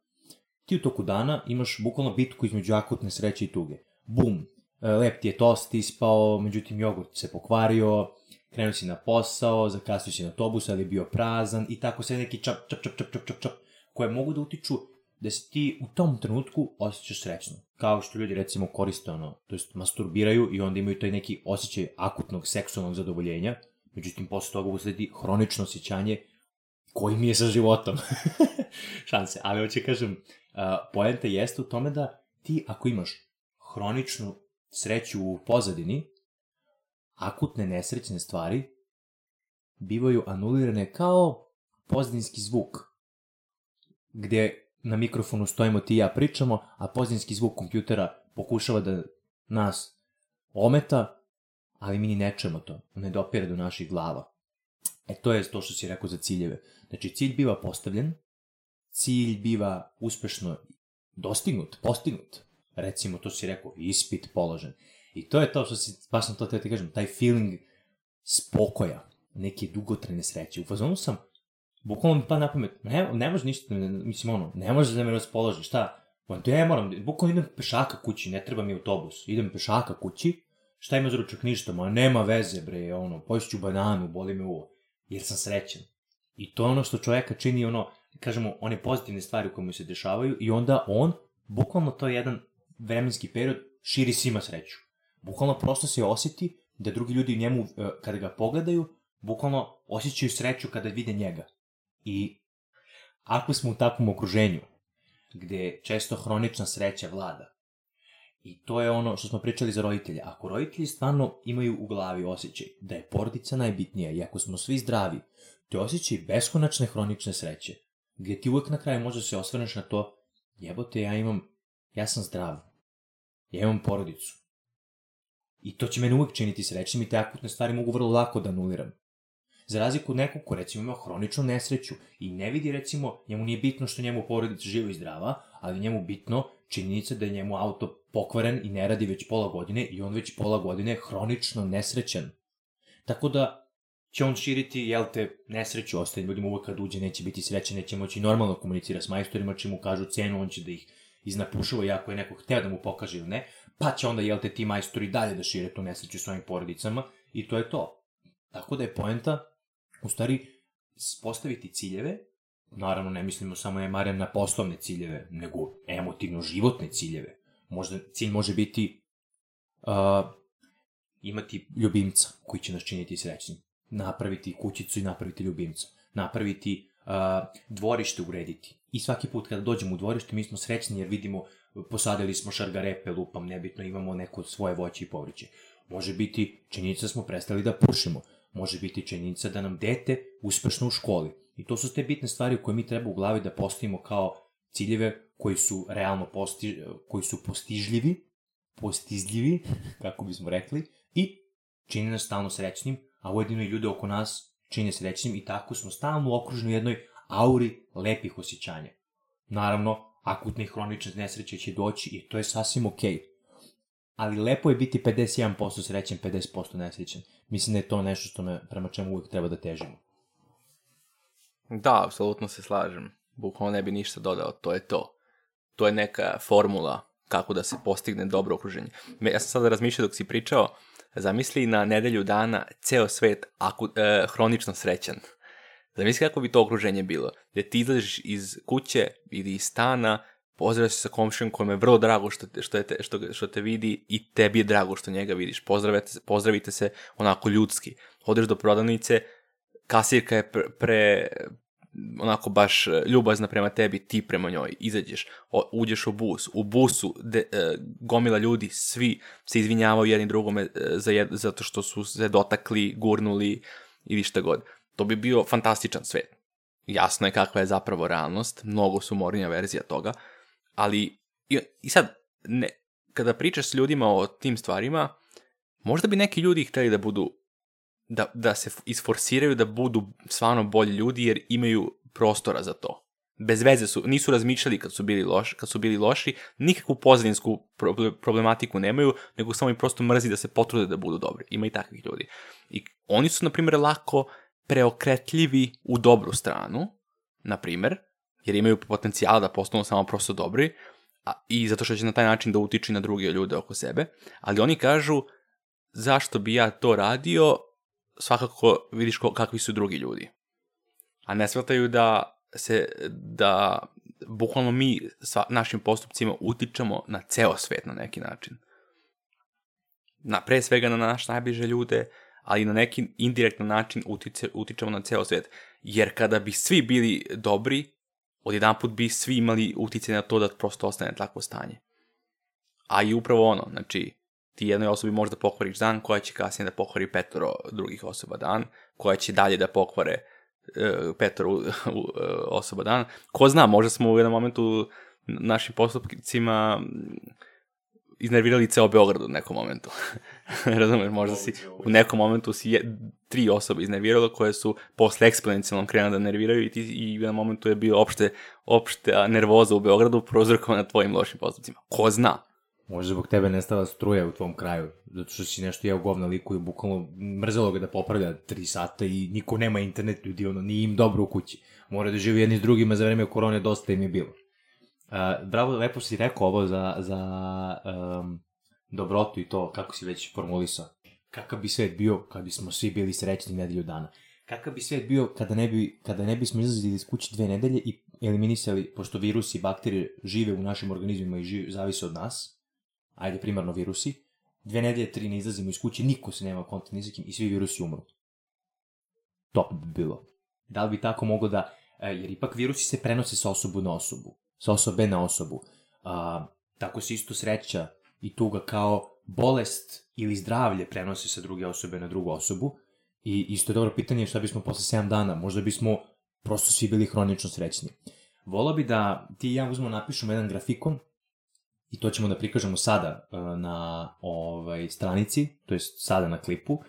Ti u toku dana imaš bukvalno bitku između akutne sreće i tuge. Bum, lep ti je tost ispao, međutim jogurt se pokvario, krenuo si na posao, zakasnio si na autobus, ali je bio prazan i tako sve neki čap, čap, čap, čap, čap, čap, čap, koje mogu da utiču da se ti u tom trenutku osjećaš srećno. Kao što ljudi recimo koriste ono, to jest masturbiraju i onda imaju taj neki osjećaj akutnog seksualnog zadovoljenja, međutim posle toga usledi hronično osjećanje koji mi je sa životom. Šanse. Ali hoće kažem, uh, poenta jeste u tome da ti ako imaš hroničnu sreću u pozadini, akutne nesrećne stvari bivaju anulirane kao pozadinski zvuk, gde na mikrofonu stojimo ti i ja pričamo, a pozadinski zvuk kompjutera pokušava da nas ometa, ali mi ni ne čujemo to, ne dopire do naših glava. E to je to što si rekao za ciljeve. Znači cilj biva postavljen, cilj biva uspešno dostignut, postignut. Recimo, to si rekao, ispit položen. I to je to što si, baš sam to te ti kažem, taj feeling spokoja, neke dugotrajne sreće. U fazonu sam, bukvalno mi pa na pamet, ne, ne može ništa, ne, mislim ono, ne može da me raspoloži, šta? Pa ne moram, bukvalno idem pešaka kući, ne treba mi autobus, idem pešaka kući, šta ima za ručak ništa, ma nema veze bre, ono, pošću bananu, boli me uvo, jer sam srećan. I to je ono što čoveka čini ono, kažemo, one pozitivne stvari koje mu se dešavaju i onda on, bukvalno to je jedan vremenski period, širi svima sreću. Bukvalno prosto se osjeti da drugi ljudi njemu, e, kada ga pogledaju, bukvalno osjećaju sreću kada vide njega. I ako smo u takvom okruženju, gde često hronična sreća vlada, I to je ono što smo pričali za roditelje. Ako roditelji stvarno imaju u glavi osjećaj da je porodica najbitnija i ako smo svi zdravi, to je osjećaj beskonačne hronične sreće, gde ti uvek na kraju možda se osvrneš na to, jebote, ja imam, ja sam zdrav, ja imam porodicu. I to će mene uvek činiti srećnim i te akutne stvari mogu vrlo lako da anuliram. Za razliku od nekog ko recimo ima hroničnu nesreću i ne vidi recimo, njemu nije bitno što njemu porodica živa i zdrava, ali njemu bitno činjenica da je njemu auto pokvaren i ne radi već pola godine i on već pola godine hronično nesrećan. Tako da će on širiti, jel te, nesreću, ostaje ljudima uvek kad uđe neće biti srećan, neće moći normalno komunicira s majstorima, će mu kažu cenu, on će da ih iznapušava, iako je neko hteo da mu pokaže ili ne, pa će onda, jel te, ti majstori dalje da šire tu nesreću svojim porodicama i to je to. Tako da je poenta, u stvari, postaviti ciljeve, naravno ne mislimo samo Marijan na poslovne ciljeve, nego emotivno životne ciljeve. Možda cilj može biti uh, imati ljubimca koji će nas činiti srećnim napraviti kućicu i napraviti ljubimca, napraviti dvorište urediti. I svaki put kada dođemo u dvorište mi smo srećni jer vidimo posadili smo šargarepe, lupam, nebitno, imamo neko svoje voće i povrće. Može biti činjenica da smo prestali da pušimo, može biti činjenica da nam dete uspešno u školi. I to su te bitne stvari koje mi treba u glavi da postavimo kao ciljeve koji su realno posti, koji su postižljivi, postizljivi, kako bismo rekli, i čini nas stalno srećnim, a ujedino i ljude oko nas čine srećnim i tako smo stalno okruženi u jednoj auri lepih osjećanja. Naravno, akutne i hronične nesreće će doći i to je sasvim okej. Okay. Ali lepo je biti 51% srećen, 50% nesrećen. Mislim da je to nešto što me, prema čemu uvijek treba da težimo. Da, apsolutno se slažem. Bukvalno ne bi ništa dodao, to je to. To je neka formula kako da se postigne dobro okruženje. Ja sam sada razmišljao dok si pričao, Zamisli na nedelju dana ceo svet aku, e, hronično srećan. Zamisli kako bi to okruženje bilo. Gde ti izlaziš iz kuće ili iz stana, pozdravaš se sa komšijom kojom je vrlo drago što te, što, te, što, što te vidi i tebi je drago što njega vidiš. Pozdravite, pozdravite se onako ljudski. Odeš do prodavnice, kasirka je pre, pre onako baš e, ljubazna prema tebi, ti prema njoj, izađeš, uđeš u bus, u busu de, e, gomila ljudi, svi se izvinjavaju jedni drugome e, za jed, zato što su se dotakli, gurnuli ili šta god. To bi bio fantastičan svet. Jasno je kakva je zapravo realnost, mnogo su mornija verzija toga, ali i, i sad, ne, kada pričaš s ljudima o tim stvarima, možda bi neki ljudi hteli da budu da, da se isforsiraju da budu stvarno bolji ljudi jer imaju prostora za to. Bez veze su, nisu razmišljali kad su bili loši, kad su bili loši, nikakvu pozadinsku problematiku nemaju, nego samo im prosto mrzi da se potrude da budu dobri. Ima i takvih ljudi. I oni su, na primjer, lako preokretljivi u dobru stranu, na primjer, jer imaju potencijal da postanu samo prosto dobri, a, i zato što će na taj način da utiči na druge ljude oko sebe, ali oni kažu zašto bi ja to radio, svakako vidiš ko, kakvi su drugi ljudi. A ne shvataju da se, da bukvalno mi sa našim postupcima utičemo na ceo svet na neki način. Na, pre svega na naš najbliže ljude, ali na neki indirektan način utiče, utičemo na ceo svet. Jer kada bi svi bili dobri, odjedan put bi svi imali utice na to da prosto ostane takvo stanje. A i upravo ono, znači, ti jednoj osobi možda pokvariš dan, koja će kasnije da pokvari petoro drugih osoba dan, koja će dalje da pokvare uh, petoro uh, osoba dan. Ko zna, možda smo u jednom momentu našim postupcima iznervirali ceo Beograd u nekom momentu. Razumeš, možda si u nekom momentu si je, tri osobe iznerviralo koje su posle eksponencijalnom krenuli da nerviraju i, ti, i u jednom momentu je bio opšte, opšte nervoza u Beogradu prozrokovana tvojim lošim postupcima. Ko zna? Možda zbog tebe nestala struja u tvom kraju, zato što si nešto jeo govna liku i bukvalno mrzelo ga da popravlja tri sata i niko nema internet, ljudi, ono, nije im dobro u kući. Mora da živi jedni s drugima za vreme korone, dosta im je bilo. Uh, bravo, lepo si rekao ovo za, za um, dobrotu i to, kako si već formulisao. Kakav bi svet bio kad bismo svi bili srećni nedelju dana? Kakav bi svet bio kada ne, bi, kada ne bismo izlazili iz kuće dve nedelje i eliminisali, pošto virusi i bakterije žive u našim organizmima i žive, zavise od nas, ajde primarno virusi, dve nedelje, tri ne izlazimo iz kuće, niko se nema kontakt ni i svi virusi umru. Top bi bilo. Da li bi tako mogo da, e, jer ipak virusi se prenose sa osobu na osobu sa osobe na osobu. A, tako se isto sreća i tuga kao bolest ili zdravlje prenosi sa druge osobe na drugu osobu. I isto je dobro pitanje šta bismo posle 7 dana, možda bismo prosto svi bili hronično srećni. Volao bi da ti i ja uzmemo napišemo jedan grafikon i to ćemo da prikažemo sada na ovaj, stranici, to jest sada na klipu.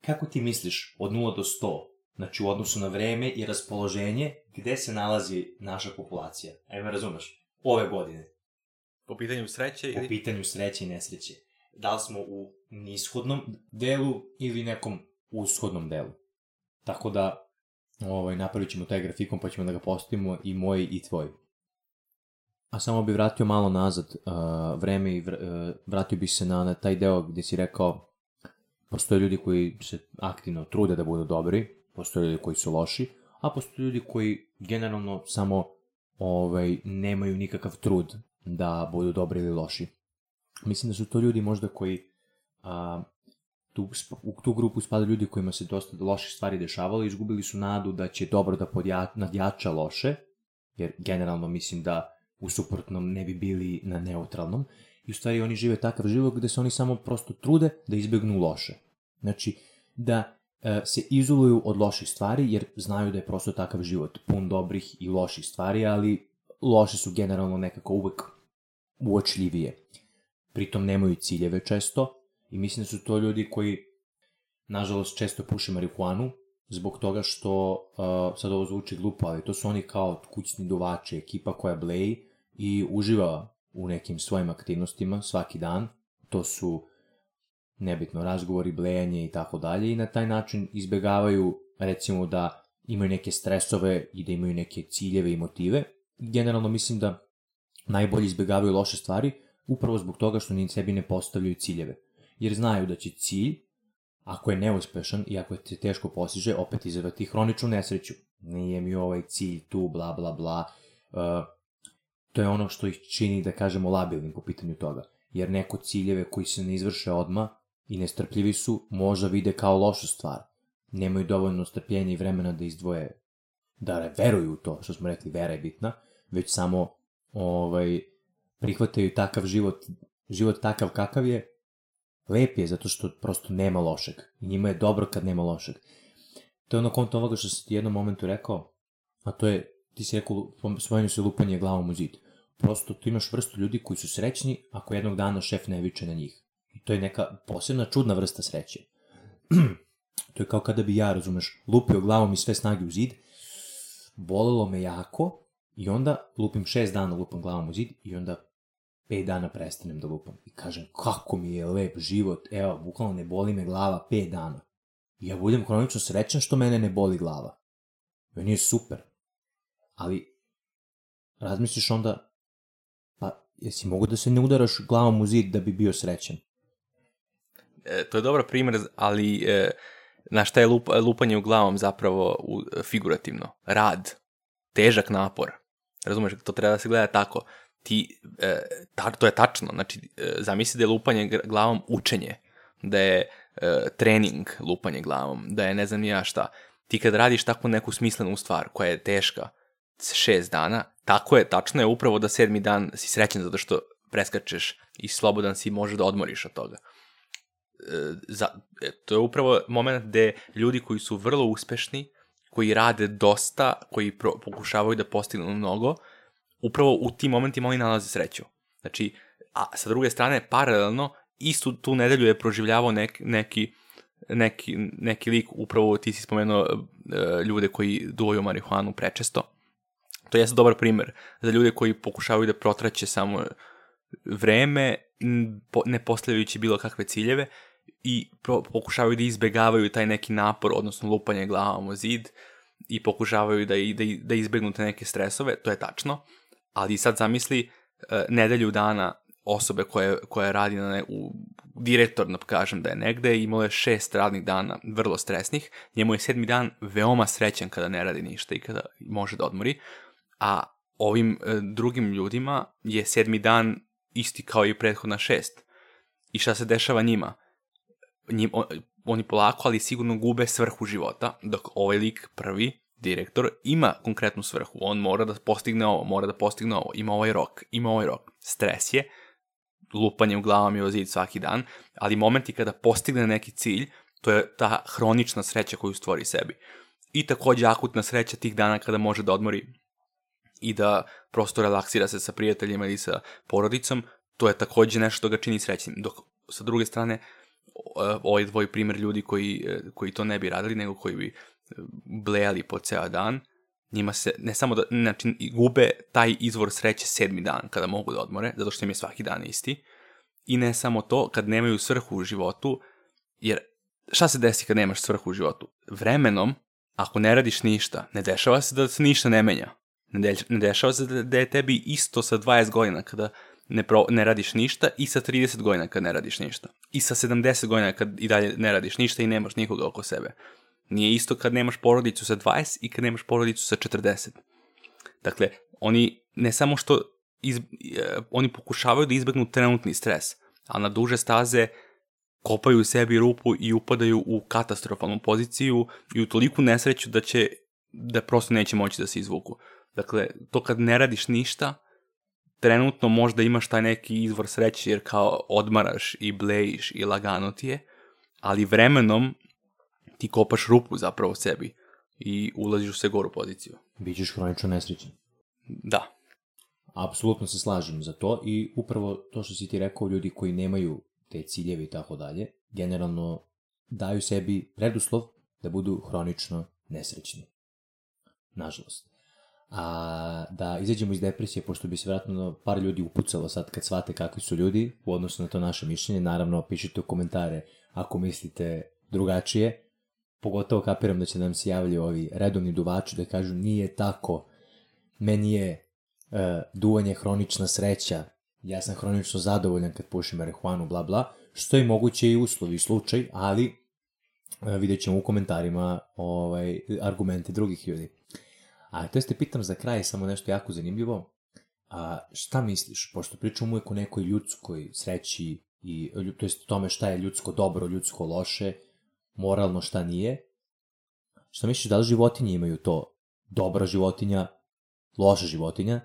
Kako ti misliš od 0 do 100 znači u odnosu na vreme i raspoloženje, gde se nalazi naša populacija. Evo me razumeš, ove godine. Po pitanju sreće ili... Po pitanju sreće i nesreće. Da li smo u nishodnom delu ili nekom ushodnom delu. Tako da, ovaj, napravit ćemo taj grafikon pa ćemo da ga postavimo i moj i tvoj. A samo bih vratio malo nazad uh, vreme i vr, uh, vratio bih se na, na taj deo gde si rekao postoje ljudi koji se aktivno trude da budu dobri, postoje ljudi koji su loši, a postoje ljudi koji generalno samo ovaj, nemaju nikakav trud da budu dobri ili loši. Mislim da su to ljudi možda koji a, tu, u tu grupu spada ljudi kojima se dosta loših stvari dešavalo i izgubili su nadu da će dobro da podja, nadjača loše, jer generalno mislim da u suprotnom ne bi bili na neutralnom, i u stvari oni žive takav život gde se oni samo prosto trude da izbegnu loše. Znači, da E, se izoluju od loših stvari, jer znaju da je prosto takav život pun dobrih i loših stvari, ali loše su generalno nekako uvek uočljivije. Pritom nemaju ciljeve često i mislim da su to ljudi koji, nažalost, često puše marihuanu, zbog toga što, uh, sad ovo zvuči glupo, ali to su oni kao kućni duvači, ekipa koja bleji i uživa u nekim svojim aktivnostima svaki dan. To su nebitno, razgovori, blejanje i tako dalje i na taj način izbegavaju recimo da imaju neke stresove i da imaju neke ciljeve i motive. Generalno mislim da najbolje izbegavaju loše stvari upravo zbog toga što ni sebi ne postavljaju ciljeve. Jer znaju da će cilj, ako je neuspešan i ako te teško postiže, opet izavati hroničnu nesreću. Nije mi ovaj cilj tu, bla, bla, bla. Uh, to je ono što ih čini, da kažemo, labilnim po pitanju toga. Jer neko ciljeve koji se ne izvrše odma i nestrpljivi su, možda vide kao lošu stvar. Nemaju dovoljno strpljenja i vremena da izdvoje, da veruju u to, što smo rekli, vera je bitna, već samo ovaj, prihvataju takav život, život takav kakav je, lep je zato što prosto nema lošeg. I njima je dobro kad nema lošeg. To je ono konto ovoga što sam ti jednom momentu rekao, a to je, ti si rekao, spomenuo se lupanje glavom u zid. Prosto tu imaš vrstu ljudi koji su srećni ako jednog dana šef ne viče na njih. I to je neka posebna čudna vrsta sreće. to je kao kada bi ja, razumeš, lupio glavom i sve snage u zid, bolelo me jako i onda lupim šest dana lupam glavom u zid i onda pet dana prestanem da lupam. I kažem, kako mi je lep život, evo, bukvalno ne boli me glava pet dana. I ja budem kronično srećan što mene ne boli glava. Meni je super. Ali, razmisliš onda, pa, jesi mogu da se ne udaraš glavom u zid da bi bio srećan? e, to je dobar primjer, ali e, na šta je lup, lupanje u glavom zapravo u, figurativno? Rad, težak napor. Razumeš, to treba da se gleda tako. Ti, e, ta, to je tačno, znači e, zamisli da je lupanje glavom učenje, da je e, trening lupanje glavom, da je ne znam ja šta. Ti kad radiš takvu neku smislenu stvar koja je teška, šest dana, tako je, tačno je upravo da sedmi dan si srećen zato što preskačeš i slobodan si može da odmoriš od toga. E, za, e, to je upravo moment gde ljudi koji su vrlo uspešni, koji rade dosta, koji pro, pokušavaju da postignu mnogo, upravo u tim momentima oni nalaze sreću. Znači, a sa druge strane, paralelno, istu tu nedelju je proživljavao nek, neki, neki, neki lik, upravo ti si spomenuo e, ljude koji duvaju marihuanu prečesto. To je dobar primer za ljude koji pokušavaju da protraće samo vreme, ne postavljajući bilo kakve ciljeve i pro, pokušavaju da izbegavaju taj neki napor, odnosno lupanje glavom o zid i pokušavaju da, da, da izbegnu te neke stresove, to je tačno, ali sad zamisli uh, nedelju dana osobe koje, koja radi na ne, u, direktor, da kažem da je negde, imao je šest radnih dana vrlo stresnih, njemu je sedmi dan veoma srećan kada ne radi ništa i kada može da odmori, a ovim uh, drugim ljudima je sedmi dan isti kao i prethodna šest. I šta se dešava njima? Njim, on, oni polako, ali sigurno gube svrhu života, dok ovaj lik prvi, direktor, ima konkretnu svrhu. On mora da postigne ovo, mora da postigne ovo, ima ovaj rok, ima ovaj rok. Stres je, lupanje u glavom i o zid svaki dan, ali momenti kada postigne neki cilj, to je ta hronična sreća koju stvori sebi. I takođe akutna sreća tih dana kada može da odmori i da prosto relaksira se sa prijateljima ili sa porodicom, to je takođe nešto što ga čini srećnim. Dok sa druge strane, ovaj tvoj primer ljudi koji, koji to ne bi radili, nego koji bi blejali po ceo dan, njima se, ne samo da, znači, gube taj izvor sreće sedmi dan kada mogu da odmore, zato što im je svaki dan isti, i ne samo to, kad nemaju svrhu u životu, jer šta se desi kad nemaš svrhu u životu? Vremenom, ako ne radiš ništa, ne dešava se da se ništa ne menja. Ne, ne dešava se da, da je tebi isto sa 20 godina kada ne, pro, ne radiš ništa i sa 30 godina kad ne radiš ništa. I sa 70 godina kad i dalje ne radiš ništa i nemaš nikoga oko sebe. Nije isto kad nemaš porodicu sa 20 i kad nemaš porodicu sa 40. Dakle, oni ne samo što iz, e, oni pokušavaju da izbegnu trenutni stres, a na duže staze kopaju sebi rupu i upadaju u katastrofalnu poziciju i u toliku nesreću da će da prosto neće moći da se izvuku. Dakle, to kad ne radiš ništa, trenutno možda imaš taj neki izvor sreće jer kao odmaraš i blejiš i lagano ti je, ali vremenom ti kopaš rupu zapravo sebi i ulaziš u sve goru poziciju. Bićeš hronično nesrećan. Da. Apsolutno se slažem za to i upravo to što si ti rekao, ljudi koji nemaju te ciljeve i tako dalje, generalno daju sebi preduslov da budu hronično nesrećni. Nažalost. A da izađemo iz depresije, pošto bi se vratno par ljudi upucalo sad kad shvate kakvi su ljudi u odnosu na to naše mišljenje, naravno pišite u komentare ako mislite drugačije, pogotovo kapiram da će nam se javljaju ovi redovni duvači da kažu nije tako, meni je uh, duvanje hronična sreća, ja sam hronično zadovoljan kad pušim marihuanu, bla bla, što je moguće i uslov i slučaj, ali uh, vidjet ćemo u komentarima ovaj, argumente drugih ljudi. A to jeste pitam za kraj samo nešto jako zanimljivo, a šta misliš, pošto pričamo uvek o nekoj ljudskoj sreći i to jest tome šta je ljudsko dobro, ljudsko loše, moralno šta nije. Šta misliš, da li životinje imaju to dobra životinja, loša životinja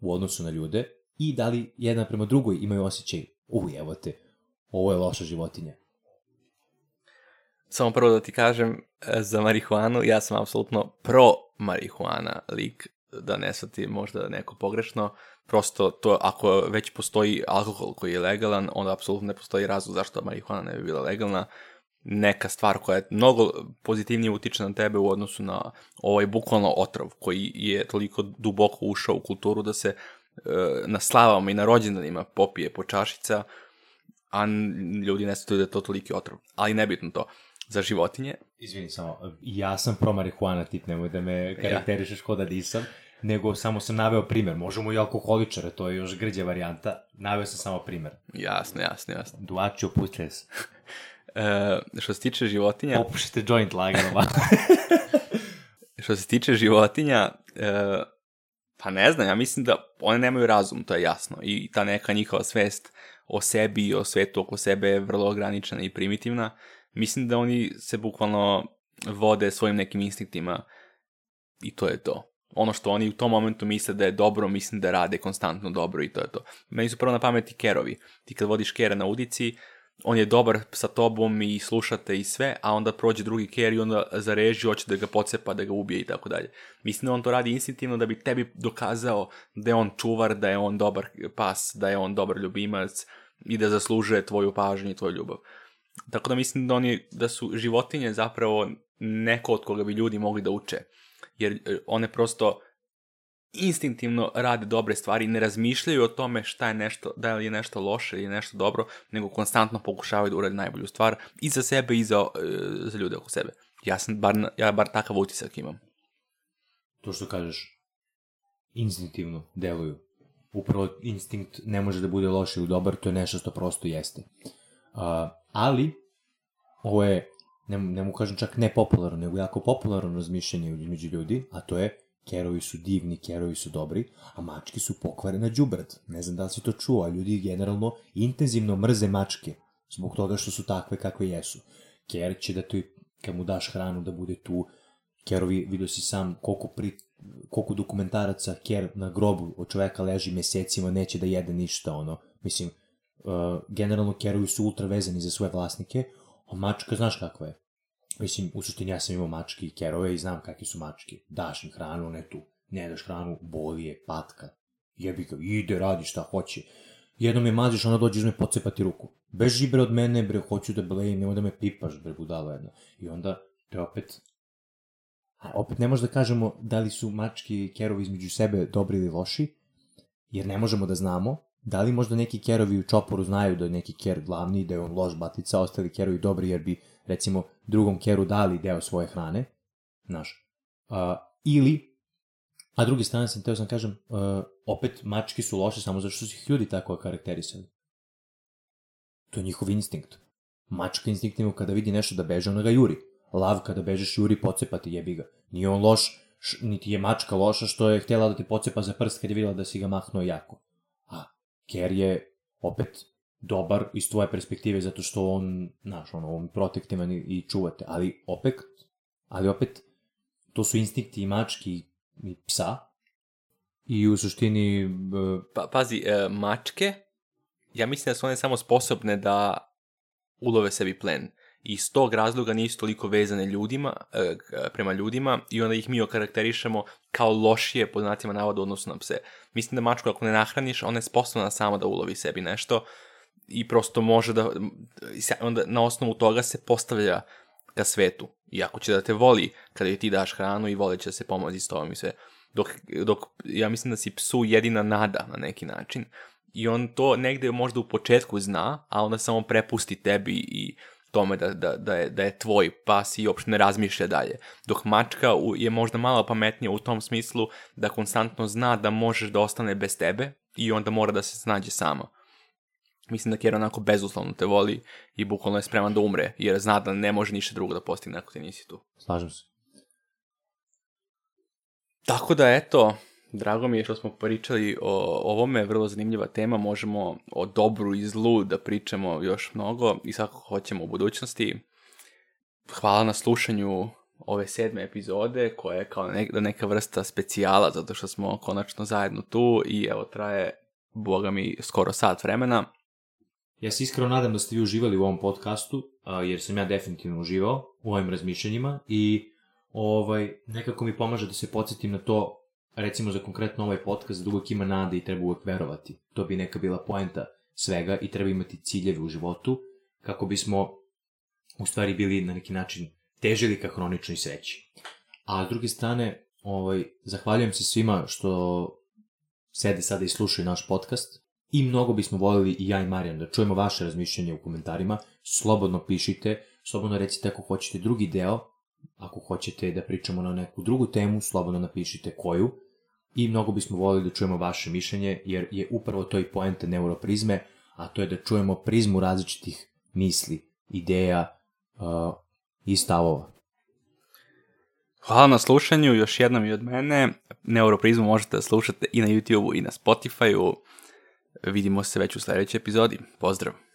u odnosu na ljude i da li jedna prema drugoj imaju osjećaj, u evo te, ovo je loša životinja. Samo prvo da ti kažem e, za marihuanu, ja sam apsolutno pro marihuana lik, da ne svati možda neko pogrešno, prosto to ako već postoji alkohol koji je legalan, onda apsolutno ne postoji razlog zašto marihuana ne bi bila legalna neka stvar koja je mnogo pozitivnije utiče na tebe u odnosu na ovaj bukvalno otrov koji je toliko duboko ušao u kulturu da se e, na slavama i na rođendanima popije po čašica, a ljudi ne stavljaju da je to toliki otrov. Ali nebitno to. Za životinje... Izvini samo, ja sam pro marihuana tip, nemoj da me karakterišeš ja. ko da nisam, nego samo sam naveo primer. Možemo i alkoholičare, to je još grđa varijanta. Naveo sam samo primer. Jasno, jasno, jasno. Duači opustite se. E, što se tiče životinja... Opušite joint lagano. što se tiče životinja, e, pa ne znam, ja mislim da one nemaju razum, to je jasno. I ta neka njihova svest o sebi i o svetu oko sebe je vrlo ograničena i primitivna. Mislim da oni se bukvalno vode svojim nekim instinktima i to je to. ono što oni u tom momentu misle da je dobro, mislim da rade konstantno dobro i to je to. Meni su prvo na pameti kerovi. Ti kad vodiš kera na udici, on je dobar sa tobom i slušate i sve, a onda prođe drugi ker i onda zareži, hoće da ga pocepa, da ga ubije i tako dalje. Mislim da on to radi instinktivno da bi tebi dokazao da je on čuvar, da je on dobar pas, da je on dobar ljubimac i da zaslužuje tvoju pažnju i tvoju ljubav. Tako da mislim da, oni, da su životinje zapravo neko od koga bi ljudi mogli da uče. Jer e, one prosto instinktivno rade dobre stvari ne razmišljaju o tome šta je nešto, da li je nešto loše ili nešto dobro, nego konstantno pokušavaju da urade najbolju stvar i za sebe i za, e, za ljude oko sebe. Ja sam bar, ja bar takav utisak imam. To što kažeš, instinktivno deluju. Upravo instinkt ne može da bude loš ili dobar, to je nešto što prosto jeste. Ali, ovo je, ne, ne mu kažem čak nepopularno, nego jako popularno razmišljanje među ljudi, a to je kerovi su divni, kerovi su dobri, a mačke su pokvarena džubrad. Ne znam da li si to čuo, a ljudi generalno intenzivno mrze mačke zbog toga što su takve kakve jesu. Ker će da ti, kad mu daš hranu, da bude tu. Kerovi, vidio si sam koliko, pri, koliko dokumentaraca ker na grobu od čoveka leži mesecima, neće da jede ništa, ono. Mislim, uh, generalno kerovi su ultra vezani za svoje vlasnike, a mačka znaš kakva je. Mislim, u suštini ja sam imao mačke i kerove i znam kakve su mačke. Daš im hranu, ne tu. Ne daš hranu, boli je, patka. Jebi ga, ide, radi šta hoće. Jednom je maziš, ona dođe me pocepati ruku. Beži bre od mene, bre, hoću da blejim, nemoj da me pipaš, bre, budala jedna. I onda, te opet, a opet ne možemo da kažemo da li su mačke i kerovi između sebe dobri ili loši, jer ne možemo da znamo, da li možda neki kerovi u čoporu znaju da je neki ker glavni, da je on loš batica, ostali kerovi dobri jer bi recimo drugom keru dali deo svoje hrane, znaš, uh, ili, a druge strane sam teo sam kažem, uh, opet mačke su loše samo zato što su ih ljudi tako karakterisali. To je njihov instinkt. Mačka instinktivno kada vidi nešto da beže, ona ga juri. Lav kada bežeš juri pocepati jebi ga. Nije on loš, niti je mačka loša što je htjela da te pocepa za prst kad je videla da si ga mahnuo jako. A Ker je opet dobar iz tvoje perspektive zato što on, znaš, ono, on protektivan i, i čuvate, ali opet, ali opet, to su instinkti i mački i psa i u suštini... Uh... Pa, pazi, uh, mačke, ja mislim da su one samo sposobne da ulove sebi plen. I iz tog razloga nisu toliko vezane ljudima, e, prema ljudima i onda ih mi okarakterišemo kao lošije, po znacima navoda, odnosno na pse. Mislim da mačku ako ne nahraniš, ona je sposobna sama da ulovi sebi nešto, i prosto može da, onda na osnovu toga se postavlja ka svetu. I ako će da te voli kada ti daš hranu i voli će da se pomozi s tobom i sve. Dok, dok ja mislim da si psu jedina nada na neki način. I on to negde možda u početku zna, a onda samo prepusti tebi i tome da, da, da, je, da je tvoj pas i uopšte ne razmišlja dalje. Dok mačka je možda malo pametnija u tom smislu da konstantno zna da možeš da ostane bez tebe i onda mora da se snađe sama. Mislim da Kjera onako bezuslovno te voli i bukvalno je spreman da umre, jer zna da ne može ništa drugo da postigne ako ti nisi tu. Slažem se. Tako da, eto, drago mi je što smo pričali o ovome, vrlo zanimljiva tema, možemo o dobru i zlu da pričamo još mnogo i svako hoćemo u budućnosti. Hvala na slušanju ove sedme epizode, koja je kao neka vrsta specijala, zato što smo konačno zajedno tu i evo traje, boga mi, skoro sat vremena. Ja se iskreno nadam da ste vi uživali u ovom podcastu, jer sam ja definitivno uživao u ovim razmišljanjima i ovaj, nekako mi pomaže da se podsjetim na to, recimo za konkretno ovaj podcast, da uvek ima nade i treba uvek verovati. To bi neka bila poenta svega i treba imati ciljeve u životu, kako bismo u stvari bili na neki način težili ka hroničnoj sreći. A s druge strane, ovaj, zahvaljujem se svima što sede sada i slušaju naš podcast i mnogo bismo voljeli i ja i Marijan da čujemo vaše razmišljanje u komentarima. Slobodno pišite, slobodno recite ako hoćete drugi deo, ako hoćete da pričamo na neku drugu temu, slobodno napišite koju. I mnogo bismo voljeli da čujemo vaše mišljenje, jer je upravo to i poenta neuroprizme, a to je da čujemo prizmu različitih misli, ideja uh, i stavova. Hvala na slušanju, još jednom i od mene. Neuroprizmu možete da slušate i na YouTube-u i na Spotify-u. Vidimo se već u sledećoj epizodi. Pozdrav!